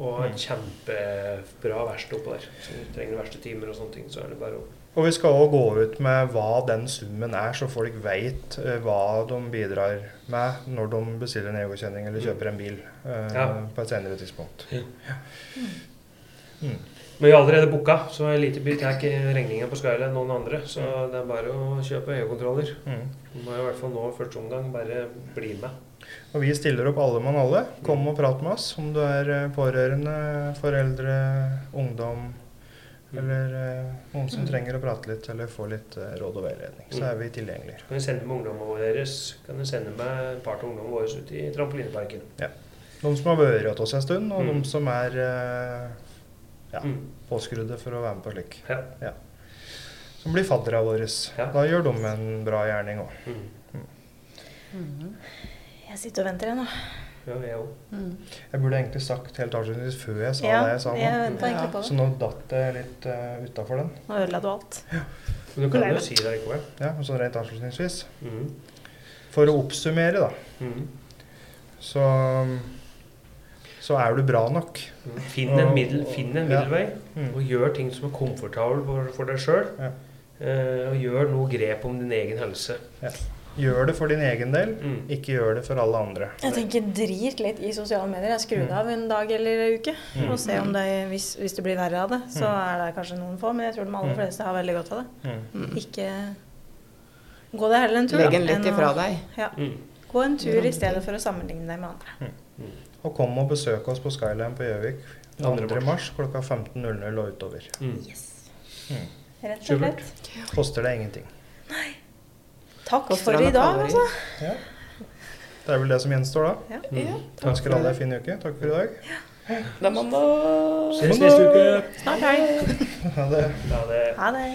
og har et kjempebra verksted oppå der. Så du trenger verkstedtimer og sånne ting, så er det bare å Og vi skal òg gå ut med hva den summen er, så folk veit hva de bidrar med når de bestiller en egokjenning eller kjøper en bil eh, Ja. på et senere tidspunkt. Ja. Mm. Men vi er allerede booka, så lite tar ikke regninga på Skyline noen andre. Så det er bare å kjøpe øyekontroller. Mm. Du må i hvert fall nå første omgang bare bli med. Og vi stiller opp alle mann alle. Kom og prat med oss om du er eh, pårørende, foreldre, ungdom eller eh, noen som trenger å prate litt eller få litt eh, råd og veiledning. Så er vi tilgjengelige. Kan du sende med ungdommene våre deres Kan du sende med et par av ungdommene våre ut i trampolineparken. Ja. De som har vært hos oss en stund, og Mm. de som er ja, Mm. påskrudde for å være med på slik. Ja. Som blir faddera våre. Ja. Da gjør de en bra gjerning òg. Mm. Mm. Jeg sitter og venter, jeg nå. Ja, jeg òg. Mm. Jeg burde egentlig sagt helt avslutningsvis før jeg sa Ja, det jeg sa nå. jeg venta egentlig på Så nå datt jeg litt uh, utafor den. Nå ødela du alt. Men du kan jo si det likevel. Ja, og så rent avslutningsvis. Mm. For å oppsummere, da, Mm. så, så er du bra nok. Finn en, middel, finn en Ja. middelvei, Mm. og gjør ting som er komfortabel for, for deg sjøl. Ja. og gjør noe grep om din egen helse. Gjør det for din egen del, Mm. ikke gjør det for alle andre. Jeg tenker drit litt i sosiale medier. Jeg skrur det av en dag eller en uke. Mm. Og se om det, hvis, hvis det blir verre av det, så er det kanskje noen få. Men jeg tror de aller Mm. fleste har veldig godt av det. Mm. Ikke gå deg heller en tur, Legg den litt ifra deg. Ja. Mm. Gå en tur i stedet for å sammenligne deg med andre. Og kom og besøk oss på Skyline på Gjøvik 2. 2. mars klokka 15.00 og utover. Mm. Rett og Supert. slett. Koster det ingenting. Takk Koster for i dag, altså. Det er vel det som gjenstår da. Ja. Mm. Ønsker alle en fin uke. Takk for i dag. Det er mandag. Ses neste uke. Snart helg. Ha det. Ja, det Ha det.